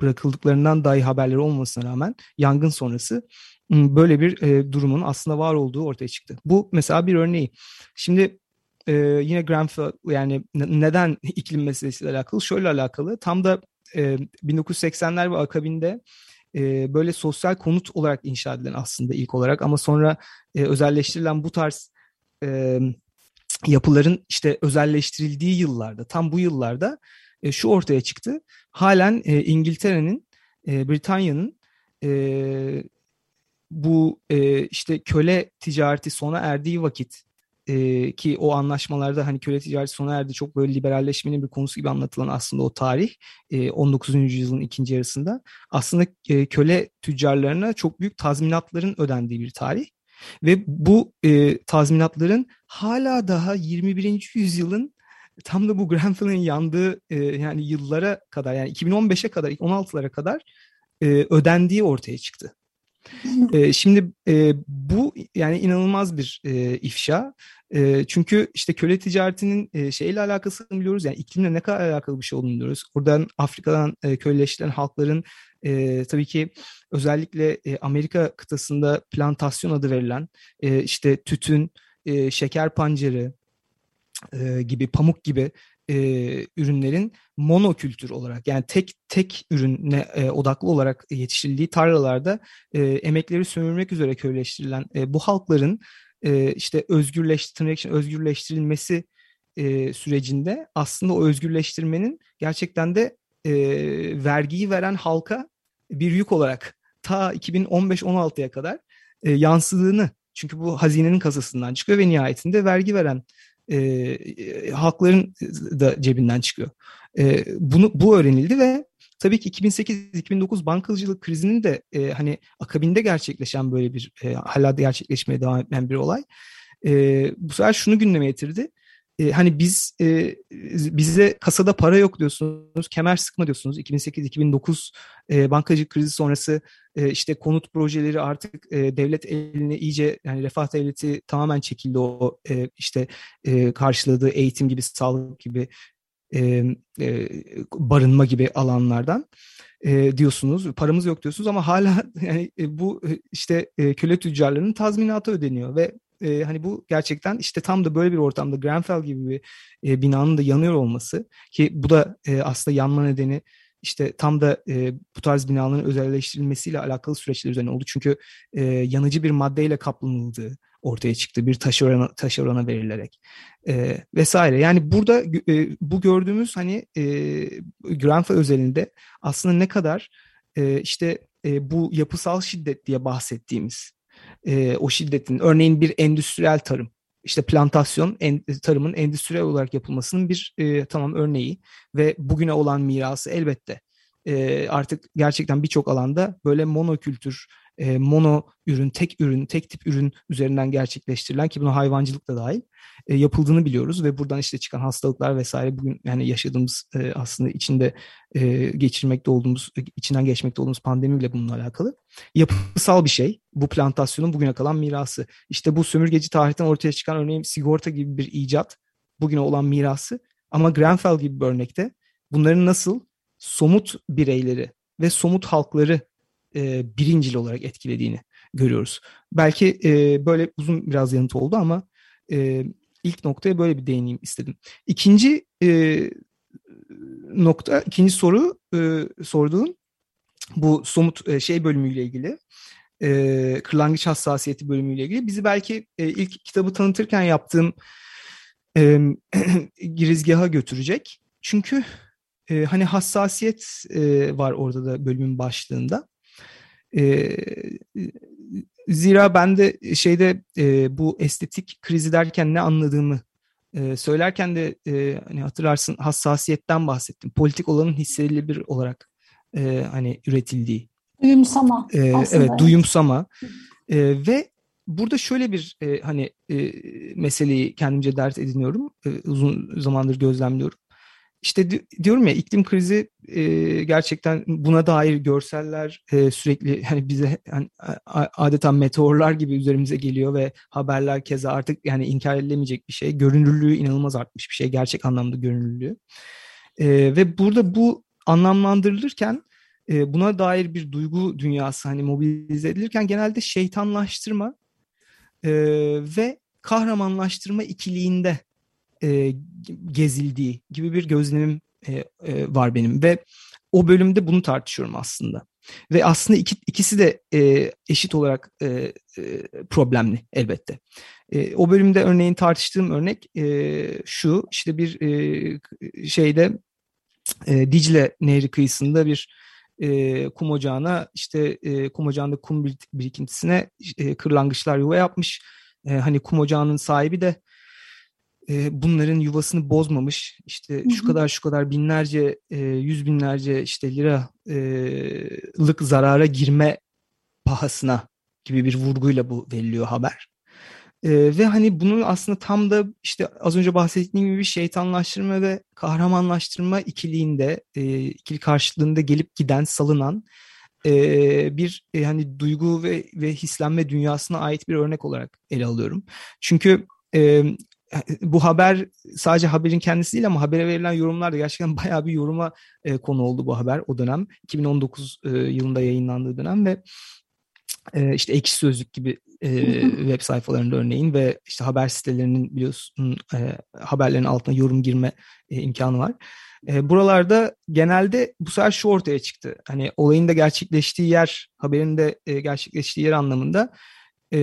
bırakıldıklarından dahi haberleri olmasına rağmen yangın sonrası böyle bir e, durumun aslında var olduğu ortaya çıktı. Bu mesela bir örneği. Şimdi e, yine Grenfell yani neden iklim meselesiyle alakalı? Şöyle alakalı. Tam da e, 1980'ler ve akabinde e, böyle sosyal konut olarak inşa edilen aslında ilk olarak ama sonra e, özelleştirilen bu tarz e, yapıların işte özelleştirildiği yıllarda tam bu yıllarda e, şu ortaya çıktı. Halen e, İngiltere'nin e, Britanya'nın e, bu e, işte köle ticareti sona erdiği vakit e, ki o anlaşmalarda hani köle ticareti sona erdi çok böyle liberalleşmenin bir konusu gibi anlatılan aslında o tarih e, 19. yüzyılın ikinci yarısında aslında e, köle tüccarlarına çok büyük tazminatların ödendiği bir tarih ve bu e, tazminatların hala daha 21. yüzyılın tam da bu Grenfell'in yandığı e, yani yıllara kadar yani 2015'e kadar 16'lara kadar e, ödendiği ortaya çıktı. E, şimdi e, bu yani inanılmaz bir e, ifşa. E, çünkü işte köle ticaretinin e, şeyle alakasını biliyoruz. Yani iklimle ne kadar alakalı bir şey olduğunu biliyoruz. Oradan Afrika'dan e, köleleştirilen halkların e, tabii ki özellikle e, Amerika kıtasında plantasyon adı verilen e, işte tütün, e, şeker pancarı e, gibi, pamuk gibi e, ürünlerin monokültür olarak yani tek tek ürüne e, odaklı olarak yetiştirildiği tarlalarda e, emekleri sömürmek üzere köyleştirilen e, bu halkların e, işte özgürleştirmek için özgürleştirilmesi e, sürecinde aslında o özgürleştirmenin gerçekten de e, vergiyi veren halka bir yük olarak ta 2015-16'ya kadar e, yansıdığını çünkü bu hazinenin kasasından çıkıyor ve nihayetinde vergi veren e, halkların da cebinden çıkıyor. E, bunu bu öğrenildi ve tabii ki 2008-2009 bankacılık krizinin de e, hani akabinde gerçekleşen böyle bir e, hala da gerçekleşmeye devam eden bir olay. E, bu sefer şunu gündeme getirdi e, hani biz e, bize kasada para yok diyorsunuz, kemer sıkma diyorsunuz. 2008-2009 e, bankacılık krizi sonrası e, işte konut projeleri artık e, devlet eline iyice yani refah devleti tamamen çekildi o e, işte e, karşıladığı eğitim gibi, sağlık gibi, e, e, barınma gibi alanlardan e, diyorsunuz. Paramız yok diyorsunuz ama hala [laughs] yani e, bu işte e, köle tüccarlarının tazminatı ödeniyor ve e, hani bu gerçekten işte tam da böyle bir ortamda Grenfell gibi bir e, binanın da yanıyor olması ki bu da e, aslında yanma nedeni işte tam da e, bu tarz binaların özelleştirilmesiyle alakalı süreçler üzerine oldu. Çünkü e, yanıcı bir maddeyle kaplanıldığı ortaya çıktı bir taş orana, taş orana verilerek e, vesaire. Yani burada e, bu gördüğümüz hani e, Grenfell özelinde aslında ne kadar e, işte e, bu yapısal şiddet diye bahsettiğimiz e, o şiddetin örneğin bir endüstriyel tarım işte plantasyon en, tarımın endüstriyel olarak yapılmasının bir e, tamam örneği ve bugüne olan mirası elbette. E, artık gerçekten birçok alanda böyle monokültür e, mono ürün, tek ürün, tek tip ürün üzerinden gerçekleştirilen ki buna hayvancılık da dahil e, yapıldığını biliyoruz ve buradan işte çıkan hastalıklar vesaire bugün yani yaşadığımız e, aslında içinde e, geçirmekte olduğumuz, içinden geçmekte olduğumuz pandemiyle bununla alakalı. Yapısal bir şey. Bu plantasyonun bugüne kalan mirası. İşte bu sömürgeci tarihten ortaya çıkan örneğin sigorta gibi bir icat bugüne olan mirası. Ama Grenfell gibi bir örnekte bunların nasıl somut bireyleri ve somut halkları e, birincil olarak etkilediğini görüyoruz. Belki e, böyle uzun biraz yanıt oldu ama e, ilk noktaya böyle bir değineyim istedim. İkinci e, nokta, ikinci soru e, sorduğun bu somut e, şey bölümüyle ilgili e, kırlangıç hassasiyeti bölümüyle ilgili bizi belki e, ilk kitabı tanıtırken yaptığım e, [clears throat] girizgaha götürecek. Çünkü e, hani hassasiyet e, var orada da bölümün başlığında. E, zira ben de şeyde e, bu estetik krizi derken ne anladığımı e, söylerken de e, hani hatırlarsın hassasiyetten bahsettim. Politik olanın hissedilebilir olarak e, hani üretildiği. Duyumsama. E, evet, duyumsama. E, ve burada şöyle bir e, hani e, meseleyi kendimce dert ediniyorum. E, uzun zamandır gözlemliyorum. İşte diyorum ya iklim krizi e, gerçekten buna dair görseller e, sürekli hani bize yani, adeta meteorlar gibi üzerimize geliyor ve haberler keza artık yani inkar edilemeyecek bir şey. Görünürlüğü inanılmaz artmış bir şey. Gerçek anlamda görünürlüğü. E, ve burada bu anlamlandırılırken e, buna dair bir duygu dünyası hani mobilize edilirken genelde şeytanlaştırma e, ve kahramanlaştırma ikiliğinde e, gezildiği gibi bir gözlemim e, e, var benim ve o bölümde bunu tartışıyorum aslında. Ve aslında iki, ikisi de e, eşit olarak e, e, problemli elbette. E, o bölümde örneğin tartıştığım örnek e, şu işte bir e, şeyde e, Dicle Nehri kıyısında bir e, kum ocağına işte e, kum ocağında kum birikintisine e, kırlangıçlar yuva yapmış. E, hani kum ocağının sahibi de e, bunların yuvasını bozmamış işte hı hı. şu kadar şu kadar binlerce e, yüz binlerce işte liralık zarara girme pahasına gibi bir vurguyla bu veriliyor haber. E, ve hani bunun aslında tam da işte az önce bahsettiğim gibi şeytanlaştırma ve kahramanlaştırma ikiliğinde e, ikili karşılığında gelip giden salınan e, bir e, hani duygu ve ve hislenme dünyasına ait bir örnek olarak ele alıyorum. Çünkü e, bu haber sadece haberin kendisi değil ama habere verilen yorumlar da gerçekten [laughs] bayağı bir yoruma e, konu oldu bu haber o dönem. 2019 e, yılında yayınlandığı dönem ve e, işte Ekşi Sözlük gibi e, [laughs] web sayfalarında örneğin ve işte haber sitelerinin biliyorsun e, haberlerin altına yorum girme e, imkanı var. E, buralarda genelde bu sefer şu ortaya çıktı. Hani olayın da gerçekleştiği yer, haberin de e, gerçekleştiği yer anlamında e,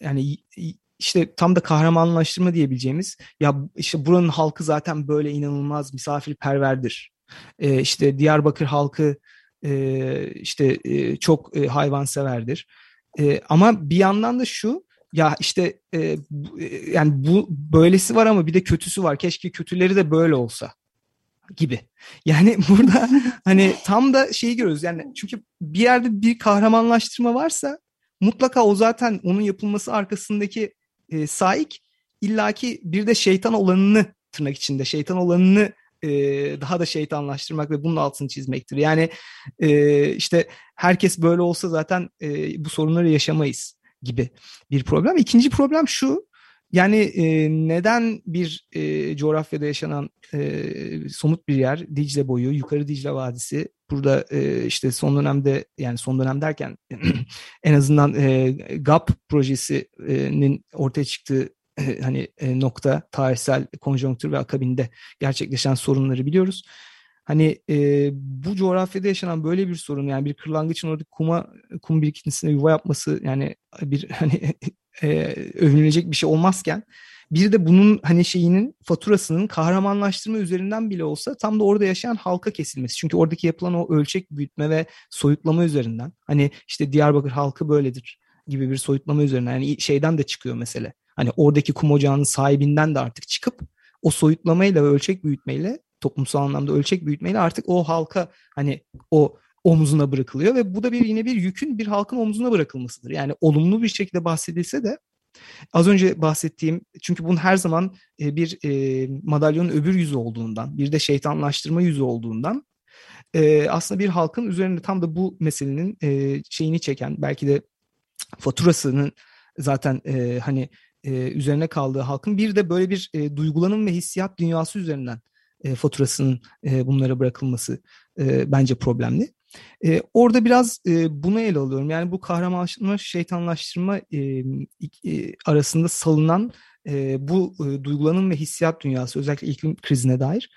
yani işte tam da kahramanlaştırma diyebileceğimiz ya işte buranın halkı zaten böyle inanılmaz misafirperverdir. E, işte Diyarbakır halkı e, işte e, çok e, hayvanseverdir. E, ama bir yandan da şu ya işte e, e, yani bu böylesi var ama bir de kötüsü var. Keşke kötüleri de böyle olsa gibi. Yani [laughs] burada hani tam da şeyi görüyoruz. Yani çünkü bir yerde bir kahramanlaştırma varsa mutlaka o zaten onun yapılması arkasındaki e, saik illaki bir de şeytan olanını tırnak içinde şeytan olanını e, daha da şeytanlaştırmak ve bunun altını çizmektir. Yani e, işte herkes böyle olsa zaten e, bu sorunları yaşamayız gibi bir problem. İkinci problem şu yani e, neden bir e, coğrafyada yaşanan e, somut bir yer Dicle boyu, yukarı Dicle Vadisi burada e, işte son dönemde yani son dönem derken [clears throat] en azından e, GAP projesinin ortaya çıktığı e, hani e, nokta tarihsel konjonktür ve akabinde gerçekleşen sorunları biliyoruz. Hani e, bu coğrafyada yaşanan böyle bir sorun yani bir kırlangıçın orada kuma kum birikintisine yuva yapması yani bir hani e, övünülecek bir şey olmazken bir de bunun hani şeyinin faturasının kahramanlaştırma üzerinden bile olsa tam da orada yaşayan halka kesilmesi. Çünkü oradaki yapılan o ölçek büyütme ve soyutlama üzerinden hani işte Diyarbakır halkı böyledir. gibi bir soyutlama üzerine yani şeyden de çıkıyor mesele. Hani oradaki kum ocağının sahibinden de artık çıkıp o soyutlamayla ve ölçek büyütmeyle toplumsal anlamda ölçek büyütmeyle artık o halka hani o omzuna bırakılıyor ve bu da bir yine bir yükün bir halkın omzuna bırakılmasıdır. Yani olumlu bir şekilde bahsedilse de az önce bahsettiğim çünkü bunun her zaman e, bir e, madalyonun öbür yüzü olduğundan bir de şeytanlaştırma yüzü olduğundan e, aslında bir halkın üzerinde tam da bu meselenin e, şeyini çeken belki de faturasının zaten e, hani e, üzerine kaldığı halkın bir de böyle bir e, duygulanım ve hissiyat dünyası üzerinden e, faturasının e, bunlara bırakılması e, bence problemli. E, orada biraz e, bunu ele alıyorum. Yani bu kahramanlaştırma, şeytanlaştırma e, e, arasında salınan e, bu e, duygulanım ve hissiyat dünyası özellikle iklim krizine dair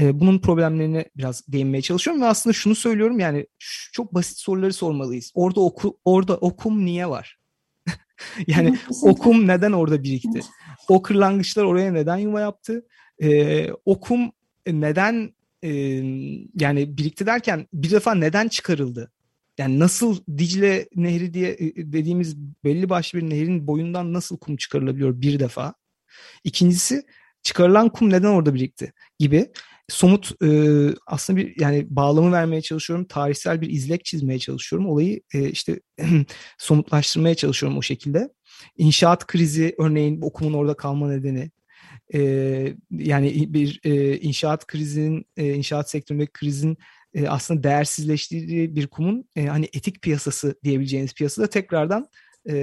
e, bunun problemlerine biraz değinmeye çalışıyorum ve aslında şunu söylüyorum yani şu, çok basit soruları sormalıyız. Orada oku, orada okum niye var? [laughs] yani okum neden orada birikti? O kırlangıçlar oraya neden yuva yaptı? E, okum neden e, yani birikti derken bir defa neden çıkarıldı? Yani nasıl Dicle Nehri diye dediğimiz belli başlı bir nehrin boyundan nasıl kum çıkarılabiliyor bir defa? İkincisi çıkarılan kum neden orada birikti gibi somut e, aslında bir yani bağlamı vermeye çalışıyorum. Tarihsel bir izlek çizmeye çalışıyorum. Olayı e, işte [clears throat] somutlaştırmaya çalışıyorum o şekilde. İnşaat krizi örneğin okumun orada kalma nedeni. E, yani bir e, inşaat krizinin, e, inşaat sektöründeki krizin e, aslında değersizleştirdiği bir kumun e, hani etik piyasası diyebileceğiniz piyasada tekrardan e,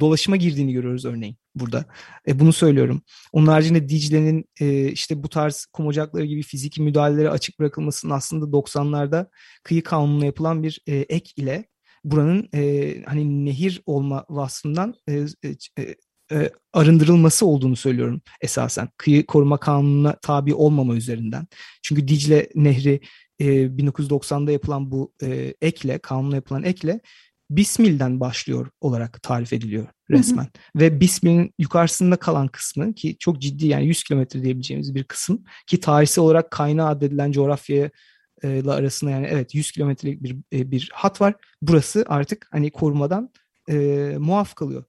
dolaşıma girdiğini görüyoruz örneğin burada. E, bunu söylüyorum. Onun haricinde Dicle'nin e, işte bu tarz kum ocakları gibi fiziki müdahalelere açık bırakılmasının aslında 90'larda kıyı kanununa yapılan bir e, ek ile buranın e, hani nehir olma vasfından e, e, e, arındırılması olduğunu söylüyorum esasen. Kıyı koruma kanununa tabi olmama üzerinden. Çünkü Dicle Nehri e, 1990'da yapılan bu e, ekle, kanunla yapılan ekle Bismil'den başlıyor olarak tarif ediliyor resmen. Hı hı. Ve Bismil'in yukarısında kalan kısmı ki çok ciddi yani 100 kilometre diyebileceğimiz bir kısım ki tarihsel olarak kaynağı addedilen coğrafyaya ile arasında yani evet 100 kilometrelik bir bir hat var. Burası artık hani korumadan e, muaf kalıyor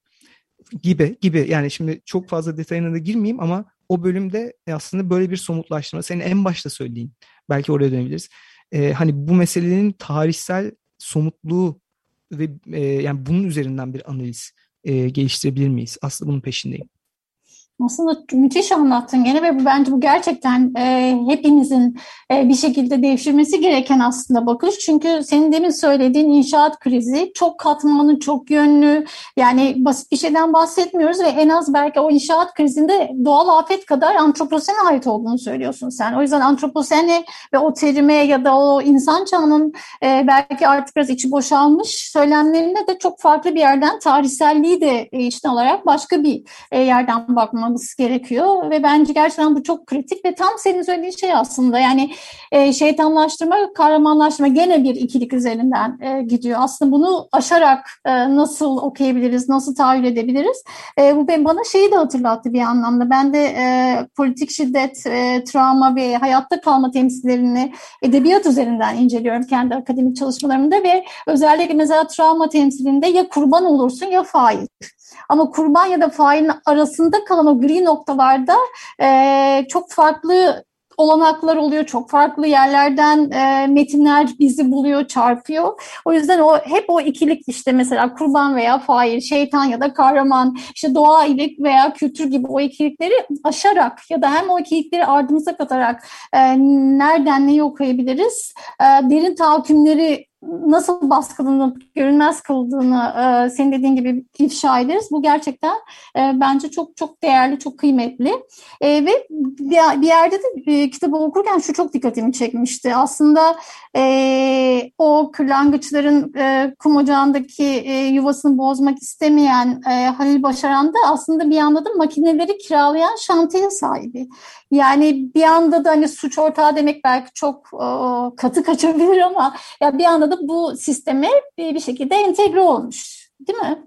gibi gibi yani şimdi çok fazla detayına da girmeyeyim ama o bölümde aslında böyle bir somutlaştırma senin en başta söylediğin belki oraya dönebiliriz. E, hani bu meselenin tarihsel somutluğu ve e, yani bunun üzerinden bir analiz e, geliştirebilir miyiz? Aslında bunun peşindeyim. Aslında müthiş anlattın gene ve bence bu gerçekten e, hepimizin e, bir şekilde devşirmesi gereken aslında bakış. Çünkü senin demin söylediğin inşaat krizi çok katmanlı, çok yönlü. Yani basit bir şeyden bahsetmiyoruz ve en az belki o inşaat krizinde doğal afet kadar antroposene ait olduğunu söylüyorsun sen. O yüzden antroposene ve o terime ya da o insan çağının e, belki artık biraz içi boşalmış söylemlerinde de çok farklı bir yerden tarihselliği de e, içten olarak başka bir e, yerden bakmamız yapmamız gerekiyor ve bence gerçekten bu çok kritik ve tam senin söylediğin şey aslında yani e, şeytanlaştırma, kahramanlaştırma gene bir ikilik üzerinden e, gidiyor. Aslında bunu aşarak e, nasıl okuyabiliriz, nasıl tahayyül edebiliriz? E, bu ben, bana şeyi de hatırlattı bir anlamda. Ben de e, politik şiddet, e, travma ve hayatta kalma temsillerini edebiyat üzerinden inceliyorum kendi akademik çalışmalarımda ve özellikle mesela travma temsilinde ya kurban olursun ya fail. Ama kurban ya da failin arasında kalan o gri noktalarda e, çok farklı olanaklar oluyor. Çok farklı yerlerden e, metinler bizi buluyor, çarpıyor. O yüzden o hep o ikilik işte mesela kurban veya fail, şeytan ya da kahraman, işte doğa iyilik veya kültür gibi o ikilikleri aşarak ya da hem o ikilikleri ardımıza katarak e, nereden neyi okuyabiliriz? E, derin tahakkümleri nasıl baskılanıp görünmez kıldığını e, senin dediğin gibi ifşa ederiz. Bu gerçekten e, bence çok çok değerli, çok kıymetli. E, ve bir, yerde de e, kitabı okurken şu çok dikkatimi çekmişti. Aslında e, o kırlangıçların e, kum ocağındaki e, yuvasını bozmak istemeyen e, Halil Başaran da aslında bir yanda da makineleri kiralayan şantiye sahibi. Yani bir anda da hani suç ortağı demek belki çok e, katı kaçabilir ama ya bir anda da bu sisteme bir, bir şekilde entegre olmuş. Değil mi?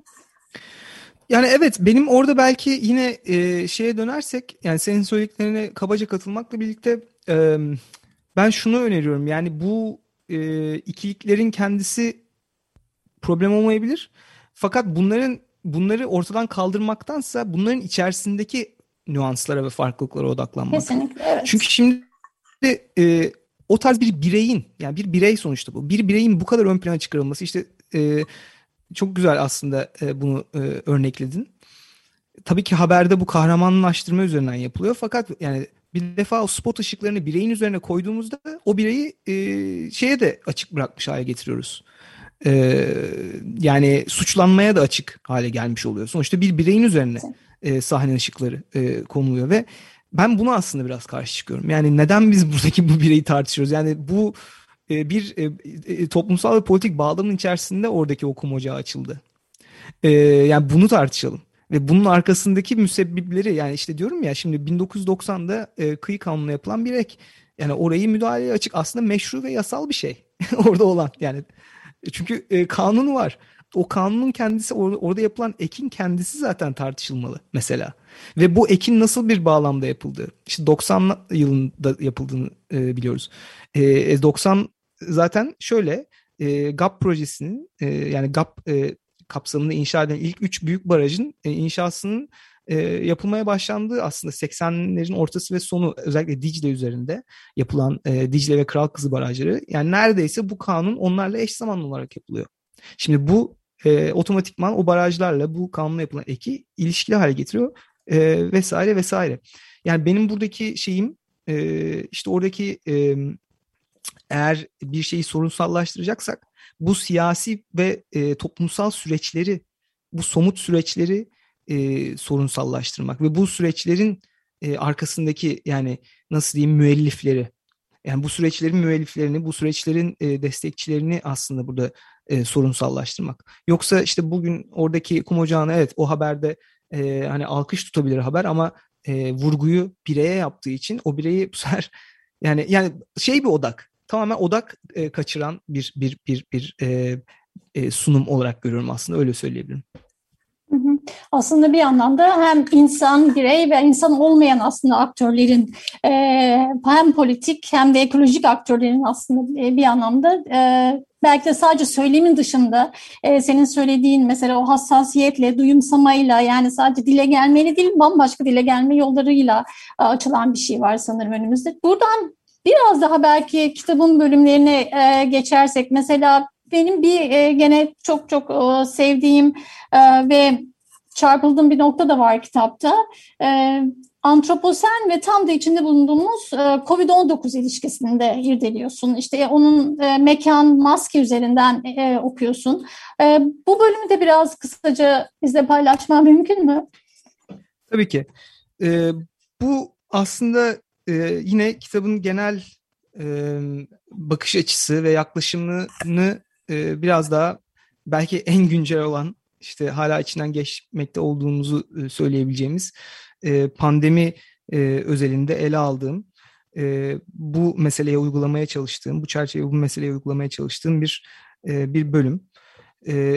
Yani evet benim orada belki yine e, şeye dönersek yani senin söylediklerine kabaca katılmakla birlikte e, ben şunu öneriyorum. Yani bu e, ikiliklerin kendisi problem olmayabilir. fakat bunların bunları ortadan kaldırmaktansa bunların içerisindeki nüanslara ve farklılıklara odaklanmak. Kesinlikle evet. Çünkü şimdi e, o tarz bir bireyin yani bir birey sonuçta bu. Bir bireyin bu kadar ön plana çıkarılması işte e, çok güzel aslında e, bunu e, örnekledin. Tabii ki haberde bu kahramanlaştırma üzerinden yapılıyor fakat yani bir defa o spot ışıklarını bireyin üzerine koyduğumuzda o bireyi e, şeye de açık bırakmış hale getiriyoruz. E, yani suçlanmaya da açık hale gelmiş oluyor. Sonuçta bir bireyin üzerine e, sahne ışıkları e, konuluyor ve ben buna aslında biraz karşı çıkıyorum. Yani neden biz buradaki bu bireyi tartışıyoruz? Yani bu e, bir e, e, toplumsal ve politik bağlamın içerisinde oradaki okum ocağı açıldı. E, yani bunu tartışalım. Ve bunun arkasındaki müsebbipleri yani işte diyorum ya şimdi 1990'da e, kıyı kanununa yapılan bir ek. Yani orayı müdahaleye açık aslında meşru ve yasal bir şey [laughs] orada olan yani. Çünkü e, kanun var. O kanunun kendisi orada, orada yapılan ekin kendisi zaten tartışılmalı mesela. Ve bu ekin nasıl bir bağlamda yapıldığı. İşte 90 yılında yapıldığını e, biliyoruz. E, 90 zaten şöyle e, GAP projesinin e, yani GAP e, kapsamında inşa edilen ilk üç büyük barajın e, inşasının e, yapılmaya başlandığı aslında 80'lerin ortası ve sonu özellikle Dicle üzerinde yapılan e, Dicle ve Kral Kızı barajları yani neredeyse bu kanun onlarla eş zamanlı olarak yapılıyor. Şimdi bu e, otomatikman o barajlarla bu kanunla yapılan eki ilişkili hale getiriyor e, vesaire vesaire. Yani benim buradaki şeyim e, işte oradaki e, eğer bir şeyi sorunsallaştıracaksak bu siyasi ve e, toplumsal süreçleri, bu somut süreçleri e, sorunsallaştırmak ve bu süreçlerin e, arkasındaki yani nasıl diyeyim müellifleri, yani bu süreçlerin müelliflerini, bu süreçlerin e, destekçilerini aslında burada e, sorunsallaştırmak. Yoksa işte bugün oradaki kum ocağına evet o haberde e, hani alkış tutabilir haber ama e, vurguyu bireye yaptığı için o bireyi bu sefer yani yani şey bir odak tamamen odak e, kaçıran bir bir bir bir e, e, sunum olarak görüyorum aslında öyle söyleyebilirim. Aslında bir yandan da hem insan, birey ve insan olmayan aslında aktörlerin e, hem politik hem de ekolojik aktörlerin aslında bir anlamda e, belki de sadece söylemin dışında e, senin söylediğin mesela o hassasiyetle, duyumsamayla yani sadece dile gelmeyle değil bambaşka dile gelme yollarıyla e, açılan bir şey var sanırım önümüzde. Buradan Biraz daha belki kitabın bölümlerine e, geçersek mesela benim bir e, gene çok çok e, sevdiğim e, ve çarpıldığım bir nokta da var kitapta. E, antroposen ve tam da içinde bulunduğumuz e, COVID-19 ilişkisini de irdeliyorsun. İşte onun e, mekan, maske üzerinden e, okuyorsun. E, bu bölümü de biraz kısaca bizle paylaşman mümkün mü? Tabii ki. E, bu aslında e, yine kitabın genel e, bakış açısı ve yaklaşımını e, biraz daha belki en güncel olan işte hala içinden geçmekte olduğumuzu e, söyleyebileceğimiz e, pandemi e, özelinde ele aldığım e, bu meseleye uygulamaya çalıştığım, bu çerçeveyi bu meseleye uygulamaya çalıştığım bir bir bölüm.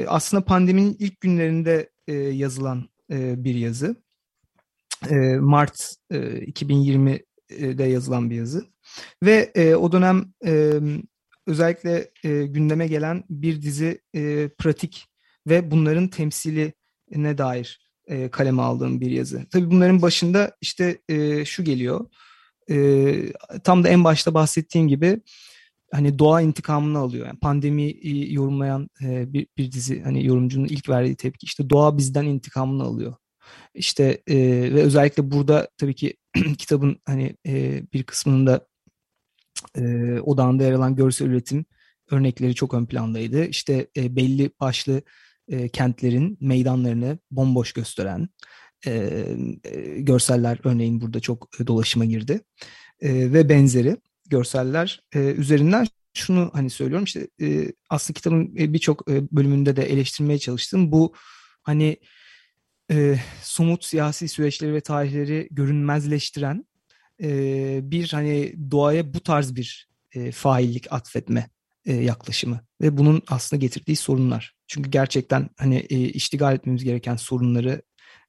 Aslında pandeminin ilk günlerinde yazılan bir yazı. Mart e, 2020'de yazılan bir yazı. Ve o dönem özellikle gündeme gelen bir dizi pratik ve bunların temsiline dair e, kaleme aldığım bir yazı. Tabii bunların başında işte e, şu geliyor. E, tam da en başta bahsettiğim gibi hani doğa intikamını alıyor. Yani pandemi yorumlayan e, bir, bir dizi hani yorumcunun ilk verdiği tepki işte doğa bizden intikamını alıyor. İşte e, ve özellikle burada tabii ki [clears throat] kitabın hani e, bir kısmının da e, odağında yer alan görsel üretim örnekleri çok ön plandaydı. İşte e, belli başlı e, kentlerin meydanlarını bomboş gösteren e, e, görseller örneğin burada çok dolaşıma girdi. E, ve benzeri görseller e, üzerinden şunu hani söylüyorum işte e, aslında kitabın birçok e, bölümünde de eleştirmeye çalıştım. Bu hani e, somut siyasi süreçleri ve tarihleri görünmezleştiren e, bir hani doğaya bu tarz bir e, faillik atfetme e, yaklaşımı ve bunun aslında getirdiği sorunlar. Çünkü gerçekten hani e, iştigal etmemiz gereken sorunları,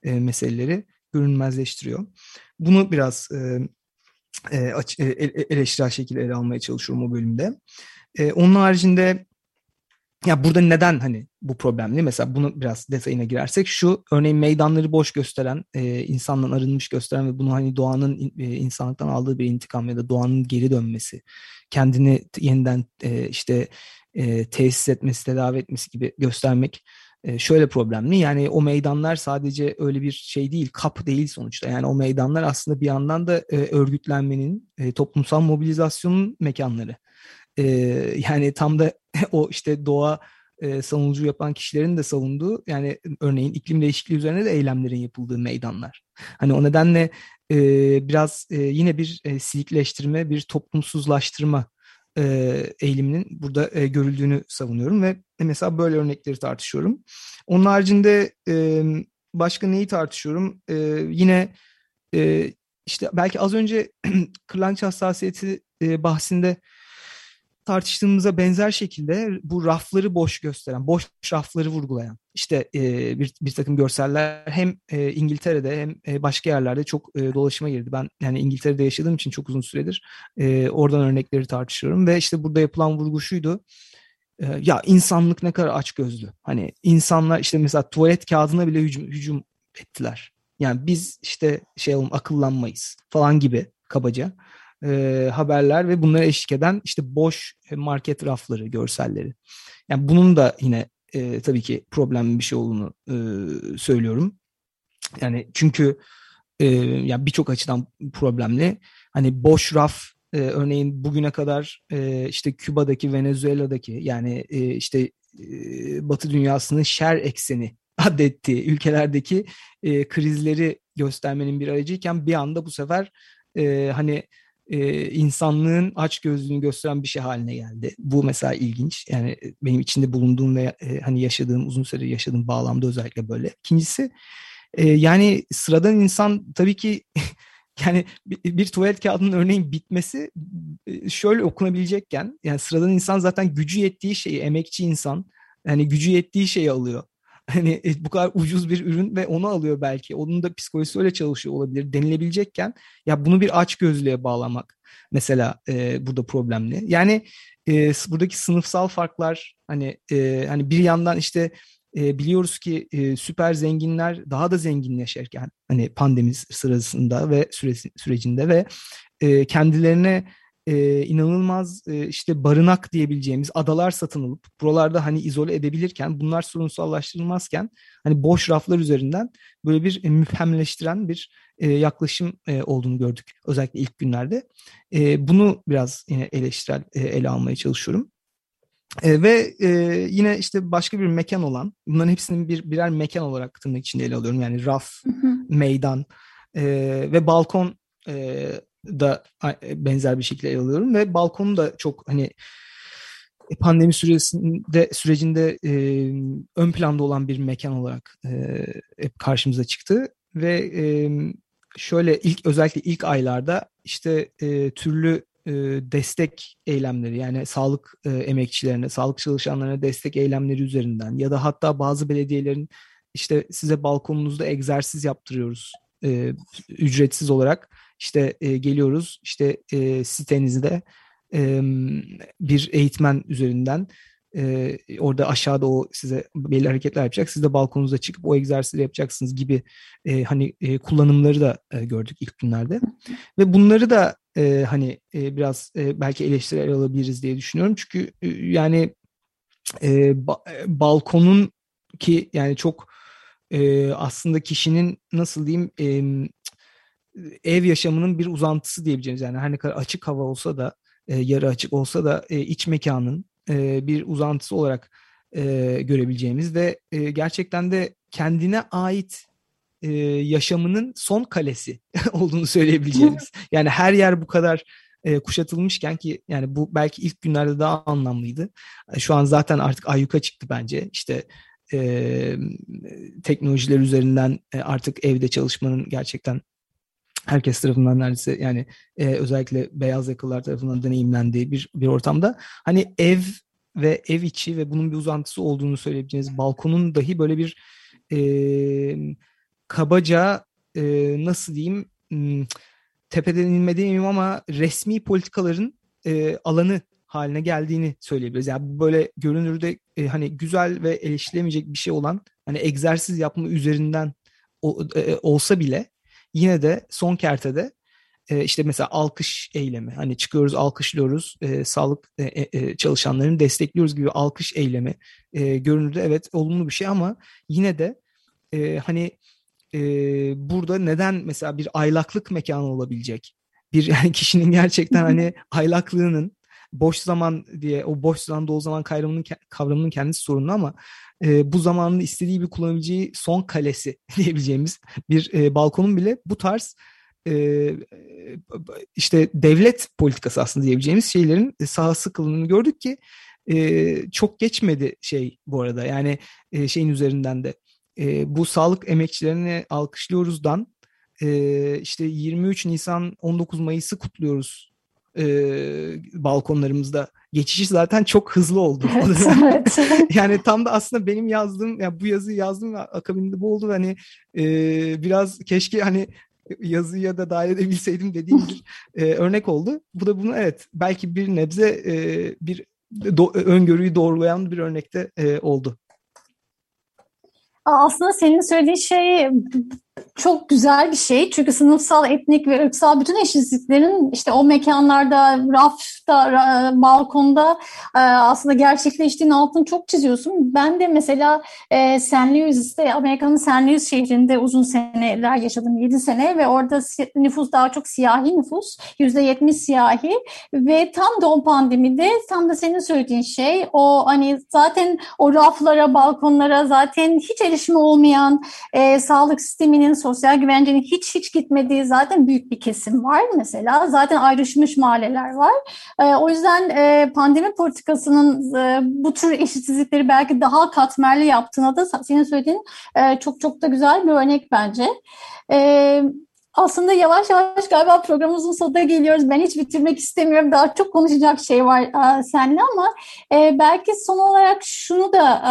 e, meseleleri görünmezleştiriyor. Bunu biraz e, e, e eleştirel şekilde ele almaya çalışıyorum o bölümde. E, onun haricinde ya burada neden hani bu problemli? Mesela bunu biraz detayına girersek şu örneğin meydanları boş gösteren, e, insandan arınmış gösteren ve bunu hani doğanın e, insanlıktan aldığı bir intikam ya da doğanın geri dönmesi, kendini yeniden e, işte e, tesis etmesi, tedavi etmesi gibi göstermek e, şöyle problemli. Yani o meydanlar sadece öyle bir şey değil, kap değil sonuçta. Yani o meydanlar aslında bir yandan da e, örgütlenmenin, e, toplumsal mobilizasyonun mekanları. E, yani tam da [laughs] o işte doğa e, savunucu yapan kişilerin de savunduğu yani örneğin iklim değişikliği üzerine de eylemlerin yapıldığı meydanlar. Hani o nedenle e, biraz e, yine bir e, silikleştirme, bir toplumsuzlaştırma e, eğiliminin burada e, görüldüğünü savunuyorum ve mesela böyle örnekleri tartışıyorum. Onun haricinde e, başka neyi tartışıyorum? E, yine e, işte belki az önce [clears throat] kırlangıç hassasiyeti e, bahsinde tartıştığımıza benzer şekilde bu rafları boş gösteren, boş rafları vurgulayan işte e, bir, bir takım görseller hem e, İngiltere'de hem e, başka yerlerde çok e, dolaşıma girdi. Ben yani İngiltere'de yaşadığım için çok uzun süredir e, oradan örnekleri tartışıyorum ve işte burada yapılan vurgu şuydu. E, ya insanlık ne kadar aç gözlü. Hani insanlar işte mesela tuvalet kağıdına bile hücum, hücum ettiler. Yani biz işte şey olum akıllanmayız falan gibi kabaca e, haberler ve bunlara eşlik eden işte boş market rafları, görselleri. Yani bunun da yine e, tabii ki problemli bir şey olduğunu e, söylüyorum. Yani çünkü e, yani birçok açıdan problemli. Hani boş raf e, örneğin bugüne kadar e, işte Küba'daki, Venezuela'daki yani e, işte e, Batı dünyasının şer ekseni [laughs] adettiği ülkelerdeki e, krizleri göstermenin bir aracıyken bir anda bu sefer e, hani e, insanlığın aç gözlüğünü gösteren bir şey haline geldi. Bu mesela ilginç. Yani e, benim içinde bulunduğum ve e, hani yaşadığım uzun süre yaşadığım bağlamda özellikle böyle. İkincisi e, yani sıradan insan tabii ki [laughs] yani bir, bir tuvalet kağıdının örneğin bitmesi e, şöyle okunabilecekken yani sıradan insan zaten gücü yettiği şeyi emekçi insan yani gücü yettiği şeyi alıyor hani e, bu kadar ucuz bir ürün ve onu alıyor belki. Onun da psikolojisi öyle çalışıyor olabilir denilebilecekken ya bunu bir aç gözlüğe bağlamak mesela e, burada problemli. Yani e, buradaki sınıfsal farklar hani e, hani bir yandan işte e, biliyoruz ki e, süper zenginler daha da zenginleşirken hani pandemi sırasında ve süresi, sürecinde ve e, kendilerine e, inanılmaz e, işte barınak diyebileceğimiz adalar satın alıp buralarda hani izole edebilirken bunlar sorunsallaştırılmazken hani boş raflar üzerinden böyle bir e, müphemleştiren bir e, yaklaşım e, olduğunu gördük özellikle ilk günlerde. E, bunu biraz yine eleştirel e, ele almaya çalışıyorum. E, ve e, yine işte başka bir mekan olan, bunların hepsinin bir birer mekan olarak tırnak içinde ele alıyorum. Yani raf, meydan e, ve balkon e, da benzer bir şekilde alıyorum ve balkonu da çok hani pandemi süresinde sürecinde e, ön planda olan bir mekan olarak e, hep karşımıza çıktı ve e, şöyle ilk özellikle ilk aylarda işte e, türlü e, destek eylemleri yani sağlık e, emekçilerine, sağlık çalışanlarına destek eylemleri üzerinden ya da hatta bazı belediyelerin işte size balkonunuzda egzersiz yaptırıyoruz e, ücretsiz olarak işte e, geliyoruz işte e, sitenizde e, bir eğitmen üzerinden e, orada aşağıda o size belli hareketler yapacak. Siz de balkonunuza çıkıp o egzersizleri yapacaksınız gibi e, hani e, kullanımları da e, gördük ilk günlerde. Ve bunları da e, hani e, biraz e, belki eleştiriler alabiliriz diye düşünüyorum. Çünkü e, yani e, ba, e, balkonun ki yani çok e, aslında kişinin nasıl diyeyim e, ev yaşamının bir uzantısı diyebileceğimiz yani her ne kadar açık hava olsa da e, yarı açık olsa da e, iç mekanın e, bir uzantısı olarak e, görebileceğimiz ve e, gerçekten de kendine ait e, yaşamının son kalesi [laughs] olduğunu söyleyebileceğimiz. Yani her yer bu kadar e, kuşatılmışken ki yani bu belki ilk günlerde daha anlamlıydı. Şu an zaten artık ayyuka çıktı bence. İşte e, teknolojiler üzerinden e, artık evde çalışmanın gerçekten herkes tarafından neredeyse yani e, özellikle beyaz yakalılar tarafından deneyimlendiği bir bir ortamda hani ev ve ev içi ve bunun bir uzantısı olduğunu söyleyebileceğiniz balkonun dahi böyle bir e, kabaca e, nasıl diyeyim m, tepeden inme diyeyim ama resmi politikaların e, alanı haline geldiğini söyleyebiliriz. Yani böyle görünürde e, hani güzel ve eleştirilemeyecek bir şey olan hani egzersiz yapma üzerinden o, e, olsa bile yine de son kertede e, işte mesela alkış eylemi hani çıkıyoruz alkışlıyoruz e, sağlık e, e, e çalışanlarını destekliyoruz gibi alkış eylemi e, görünürde evet olumlu bir şey ama yine de e, hani e, burada neden mesela bir aylaklık mekanı olabilecek? Bir [laughs] yani kişinin gerçekten hani aylaklığının boş zaman diye o boş zaman dolu zaman kavramının kavramının kendisi sorunlu ama e, bu zamanın istediği bir kullanabileceği son kalesi [laughs] diyebileceğimiz bir e, balkonun bile bu tarz e, işte devlet politikası aslında diyebileceğimiz şeylerin sahası kılındığını gördük ki e, çok geçmedi şey bu arada. Yani e, şeyin üzerinden de e, bu sağlık emekçilerini alkışlıyoruzdan e, işte 23 Nisan 19 Mayıs'ı kutluyoruz e, balkonlarımızda geçişi zaten çok hızlı oldu. Evet, [laughs] [laughs] yani tam da aslında benim yazdığım yani bu yazıyı yazdım ve akabinde bu oldu hani e, biraz keşke hani yazıya da dahil edebilseydim dediğim bir e, örnek oldu. Bu da bunu evet belki bir nebze e, bir do, öngörüyü doğrulayan bir örnekte e, oldu. Aslında senin söylediğin şey çok güzel bir şey. Çünkü sınıfsal, etnik ve ırksal bütün eşitsizliklerin işte o mekanlarda, rafta, balkonda e, aslında gerçekleştiğini altını çok çiziyorsun. Ben de mesela e, St. Louis'te, Amerika'nın St. Louis şehrinde uzun seneler yaşadım, 7 sene ve orada nüfus daha çok siyahi nüfus, %70 siyahi ve tam da o pandemide tam da senin söylediğin şey o hani zaten o raflara, balkonlara zaten hiç erişimi olmayan e, sağlık sisteminin sosyal güvencenin hiç hiç gitmediği zaten büyük bir kesim var mesela. Zaten ayrışmış mahalleler var. E, o yüzden e, pandemi politikasının e, bu tür eşitsizlikleri belki daha katmerli yaptığına da senin söylediğin e, çok çok da güzel bir örnek bence. Evet aslında yavaş yavaş galiba programımızın sonuna geliyoruz. Ben hiç bitirmek istemiyorum. Daha çok konuşacak şey var e, seninle ama e, belki son olarak şunu da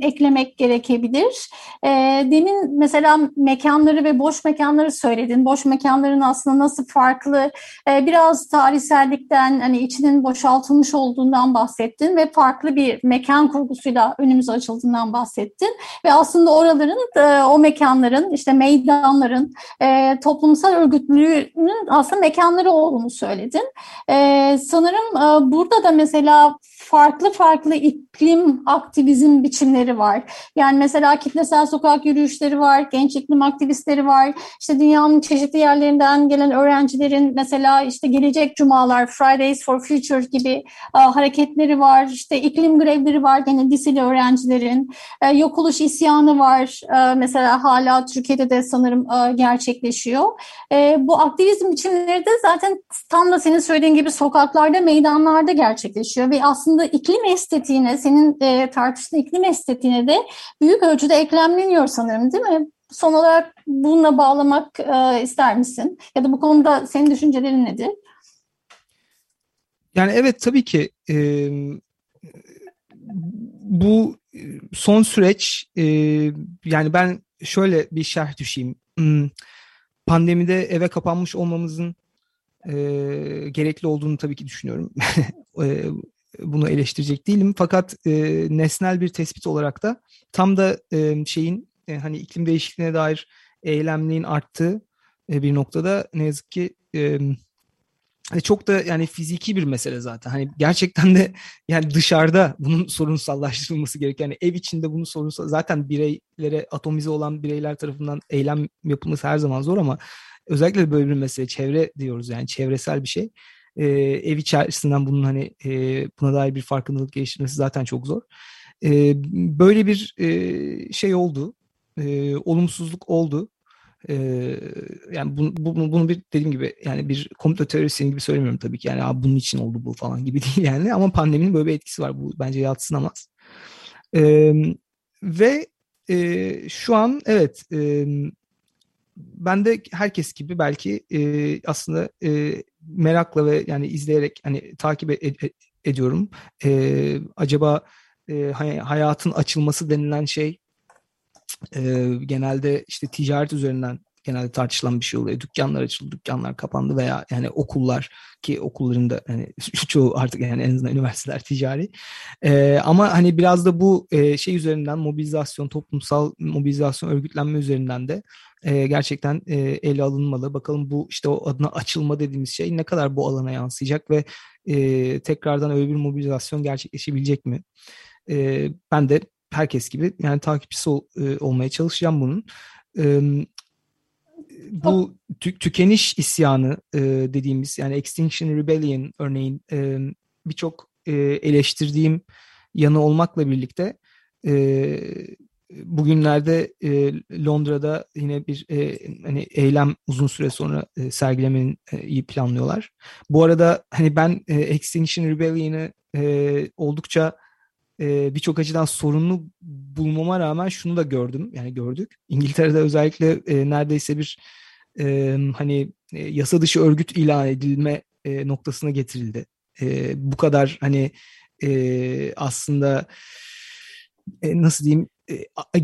e, eklemek gerekebilir. E, demin mesela mekanları ve boş mekanları söyledin. Boş mekanların aslında nasıl farklı, e, biraz tarihsellikten, hani içinin boşaltılmış olduğundan bahsettin ve farklı bir mekan kurgusuyla önümüze açıldığından bahsettin. Ve aslında oraların, e, o mekanların, işte meydanların, e, toplum toplumsal örgütlülüğünün aslında mekanları olduğunu söyledin. Ee, sanırım e, burada da mesela farklı farklı iklim aktivizm biçimleri var. Yani mesela kitlesel sokak yürüyüşleri var, genç iklim aktivistleri var. İşte dünyanın çeşitli yerlerinden gelen öğrencilerin mesela işte gelecek cumalar, Fridays for Future gibi e, hareketleri var. İşte iklim grevleri var gene liseli öğrencilerin. E, yok oluş isyanı var. E, mesela hala Türkiye'de de sanırım e, gerçekleşiyor. E, bu aktivizm biçimleri de zaten tam da senin söylediğin gibi sokaklarda, meydanlarda gerçekleşiyor ve aslında iklim estetiğine, senin e, tartıştığın iklim estetiğine de büyük ölçüde eklemleniyor sanırım değil mi? Son olarak bununla bağlamak e, ister misin? Ya da bu konuda senin düşüncelerin nedir? Yani evet tabii ki e, bu son süreç e, yani ben şöyle bir şerh düşeyim. Hmm, pandemide eve kapanmış olmamızın e, gerekli olduğunu tabii ki düşünüyorum. [laughs] e, bunu eleştirecek değilim. Fakat e, nesnel bir tespit olarak da tam da e, şeyin e, hani iklim değişikliğine dair eylemliğin arttığı e, bir noktada ne yazık ki e, hani çok da yani fiziki bir mesele zaten. Hani gerçekten de [laughs] yani dışarıda bunun sorunsallaştırılması gereken yani ev içinde bunu sorunsal zaten bireylere atomize olan bireyler tarafından eylem yapılması her zaman zor ama özellikle böyle bir mesele çevre diyoruz yani çevresel bir şey e, ev içerisinden bunun hani e, buna dair bir farkındalık geliştirmesi zaten çok zor. E, böyle bir e, şey oldu, e, olumsuzluk oldu. E, yani bunu, bunu, bunu bir dediğim gibi yani bir komplo teorisyen gibi söylemiyorum tabii ki yani Aa, bunun için oldu bu falan gibi [laughs] değil yani ama pandeminin böyle bir etkisi var bu bence yatsınamaz. E, ve e, şu an evet e, ben de herkes gibi belki e, aslında e, merakla ve yani izleyerek hani takip ed- ed- ediyorum. E, acaba e, hayatın açılması denilen şey e, genelde işte ticaret üzerinden genelde tartışılan bir şey oluyor. Dükkanlar açıldı, dükkanlar kapandı veya yani okullar ki okulların da hani [laughs] çoğu artık yani en azından üniversiteler ticari. E, ama hani biraz da bu e, şey üzerinden mobilizasyon, toplumsal mobilizasyon, örgütlenme üzerinden de e, gerçekten e, ele alınmalı. Bakalım bu işte o adına açılma dediğimiz şey ne kadar bu alana yansıyacak ve e, tekrardan öyle bir mobilizasyon gerçekleşebilecek mi? E, ben de herkes gibi yani takipçisi ol, e, olmaya çalışacağım bunun. E, bu tü, tükeniş isyanı e, dediğimiz yani Extinction Rebellion örneğin e, birçok e, eleştirdiğim yanı olmakla birlikte e, bugünlerde e, Londra'da yine bir e, hani eylem uzun süre sonra e, sergilemenin e, planlıyorlar. Bu arada hani ben e, Extinction Rebellion'ı e, oldukça e, birçok açıdan sorunlu bulmama rağmen şunu da gördüm yani gördük. İngiltere'de özellikle e, neredeyse bir e, hani e, yasa dışı örgüt ilan edilme e, noktasına getirildi. E, bu kadar hani e, aslında e, nasıl diyeyim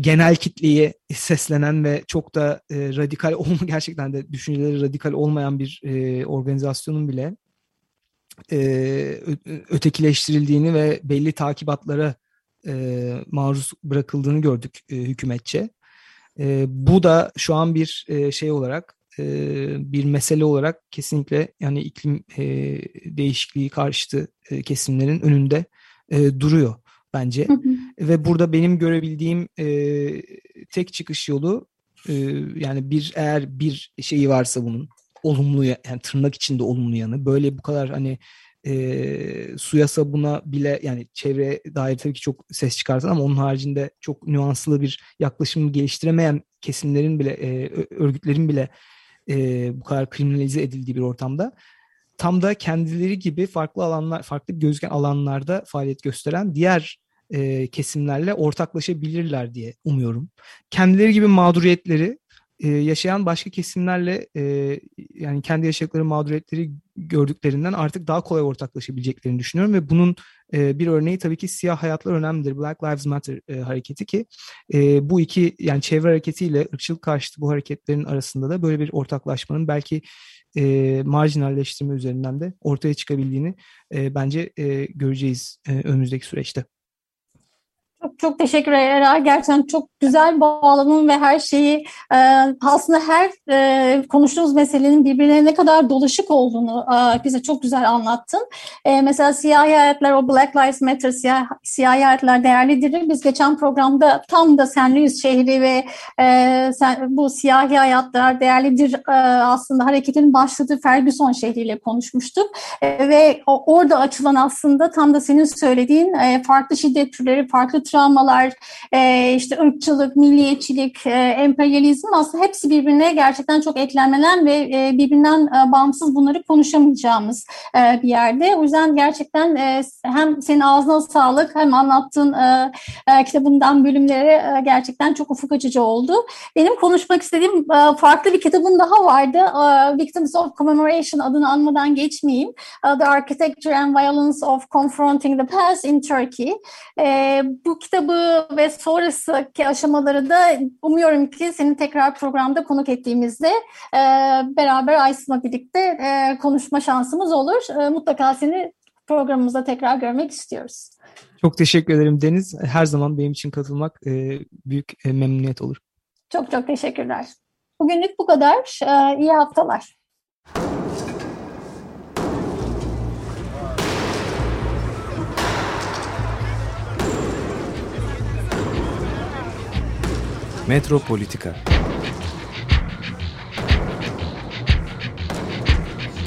genel kitleye seslenen ve çok da e, radikal [laughs] olma gerçekten de düşünceleri radikal olmayan bir e, organizasyonun bile e, ötekileştirildiğini ve belli takibatlara e, maruz bırakıldığını gördük e, hükümetçe. E, bu da şu an bir e, şey olarak e, bir mesele olarak kesinlikle yani iklim e, değişikliği karşıtı e, kesimlerin önünde e, duruyor bence. Hı hı. Ve burada benim görebildiğim e, tek çıkış yolu e, yani bir eğer bir şeyi varsa bunun olumlu yani tırnak içinde olumlu yanı böyle bu kadar hani e, suya sabuna bile yani çevreye dair tabii ki çok ses çıkartan ama onun haricinde çok nüanslı bir yaklaşımı geliştiremeyen kesimlerin bile e, örgütlerin bile e, bu kadar kriminalize edildiği bir ortamda tam da kendileri gibi farklı alanlar farklı gözüken alanlarda faaliyet gösteren diğer e, kesimlerle ortaklaşabilirler diye umuyorum. Kendileri gibi mağduriyetleri e, yaşayan başka kesimlerle e, yani kendi yaşadıkları mağduriyetleri gördüklerinden artık daha kolay ortaklaşabileceklerini düşünüyorum ve bunun e, bir örneği tabii ki siyah hayatlar önemlidir. Black Lives Matter e, hareketi ki e, bu iki yani çevre hareketiyle ırkçılık karşıtı bu hareketlerin arasında da böyle bir ortaklaşmanın belki e, marjinalleştirme üzerinden de ortaya çıkabildiğini e, bence e, göreceğiz e, önümüzdeki süreçte. Çok, çok teşekkür ederim. Gerçekten çok güzel bağlamın ve her şeyi e, aslında her e, konuştuğumuz meselenin birbirine ne kadar dolaşık olduğunu e, bize çok güzel anlattın. E, mesela siyahi hayatlar, o Black Lives Matter, siyah, siyahi hayatlar değerlidir. Biz geçen programda tam da. Louis şehri ve bu siyahi hayatlar değerlidir aslında hareketin başladığı Ferguson şehriyle konuşmuştuk. Ve orada açılan aslında tam da senin söylediğin farklı şiddet türleri, farklı travmalar, e, işte ırkçılık, milliyetçilik, e, emperyalizm aslında hepsi birbirine gerçekten çok eklenmeden ve e, birbirinden e, bağımsız bunları konuşamayacağımız e, bir yerde. O yüzden gerçekten e, hem senin ağzına sağlık hem anlattığın e, e, kitabından bölümlere e, gerçekten çok ufuk açıcı oldu. Benim konuşmak istediğim e, farklı bir kitabın daha vardı. E, Victims of Commemoration adını anmadan geçmeyeyim. E, the Architecture and Violence of Confronting the Past in Turkey. E, bu kitabı ve sonrasındaki aşamaları da umuyorum ki senin tekrar programda konuk ettiğimizde e, beraber Aysun'la birlikte e, konuşma şansımız olur. E, mutlaka seni programımızda tekrar görmek istiyoruz. Çok teşekkür ederim Deniz. Her zaman benim için katılmak e, büyük e, memnuniyet olur. Çok çok teşekkürler. Bugünlük bu kadar. E, iyi haftalar. Metropolitika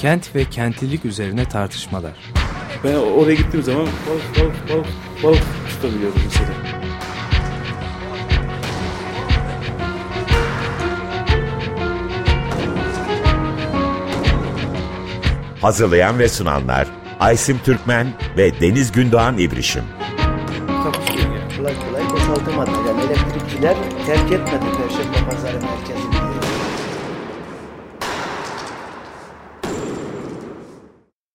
Kent ve kentlilik üzerine tartışmalar. Ben oraya gittiğim zaman balık balık balık balık tutabiliyordum mesela. Hazırlayan ve sunanlar Aysim Türkmen ve Deniz Gündoğan İbrişim. Kolay kolay boşaltamadı. Elektrikçiler terk etmedi.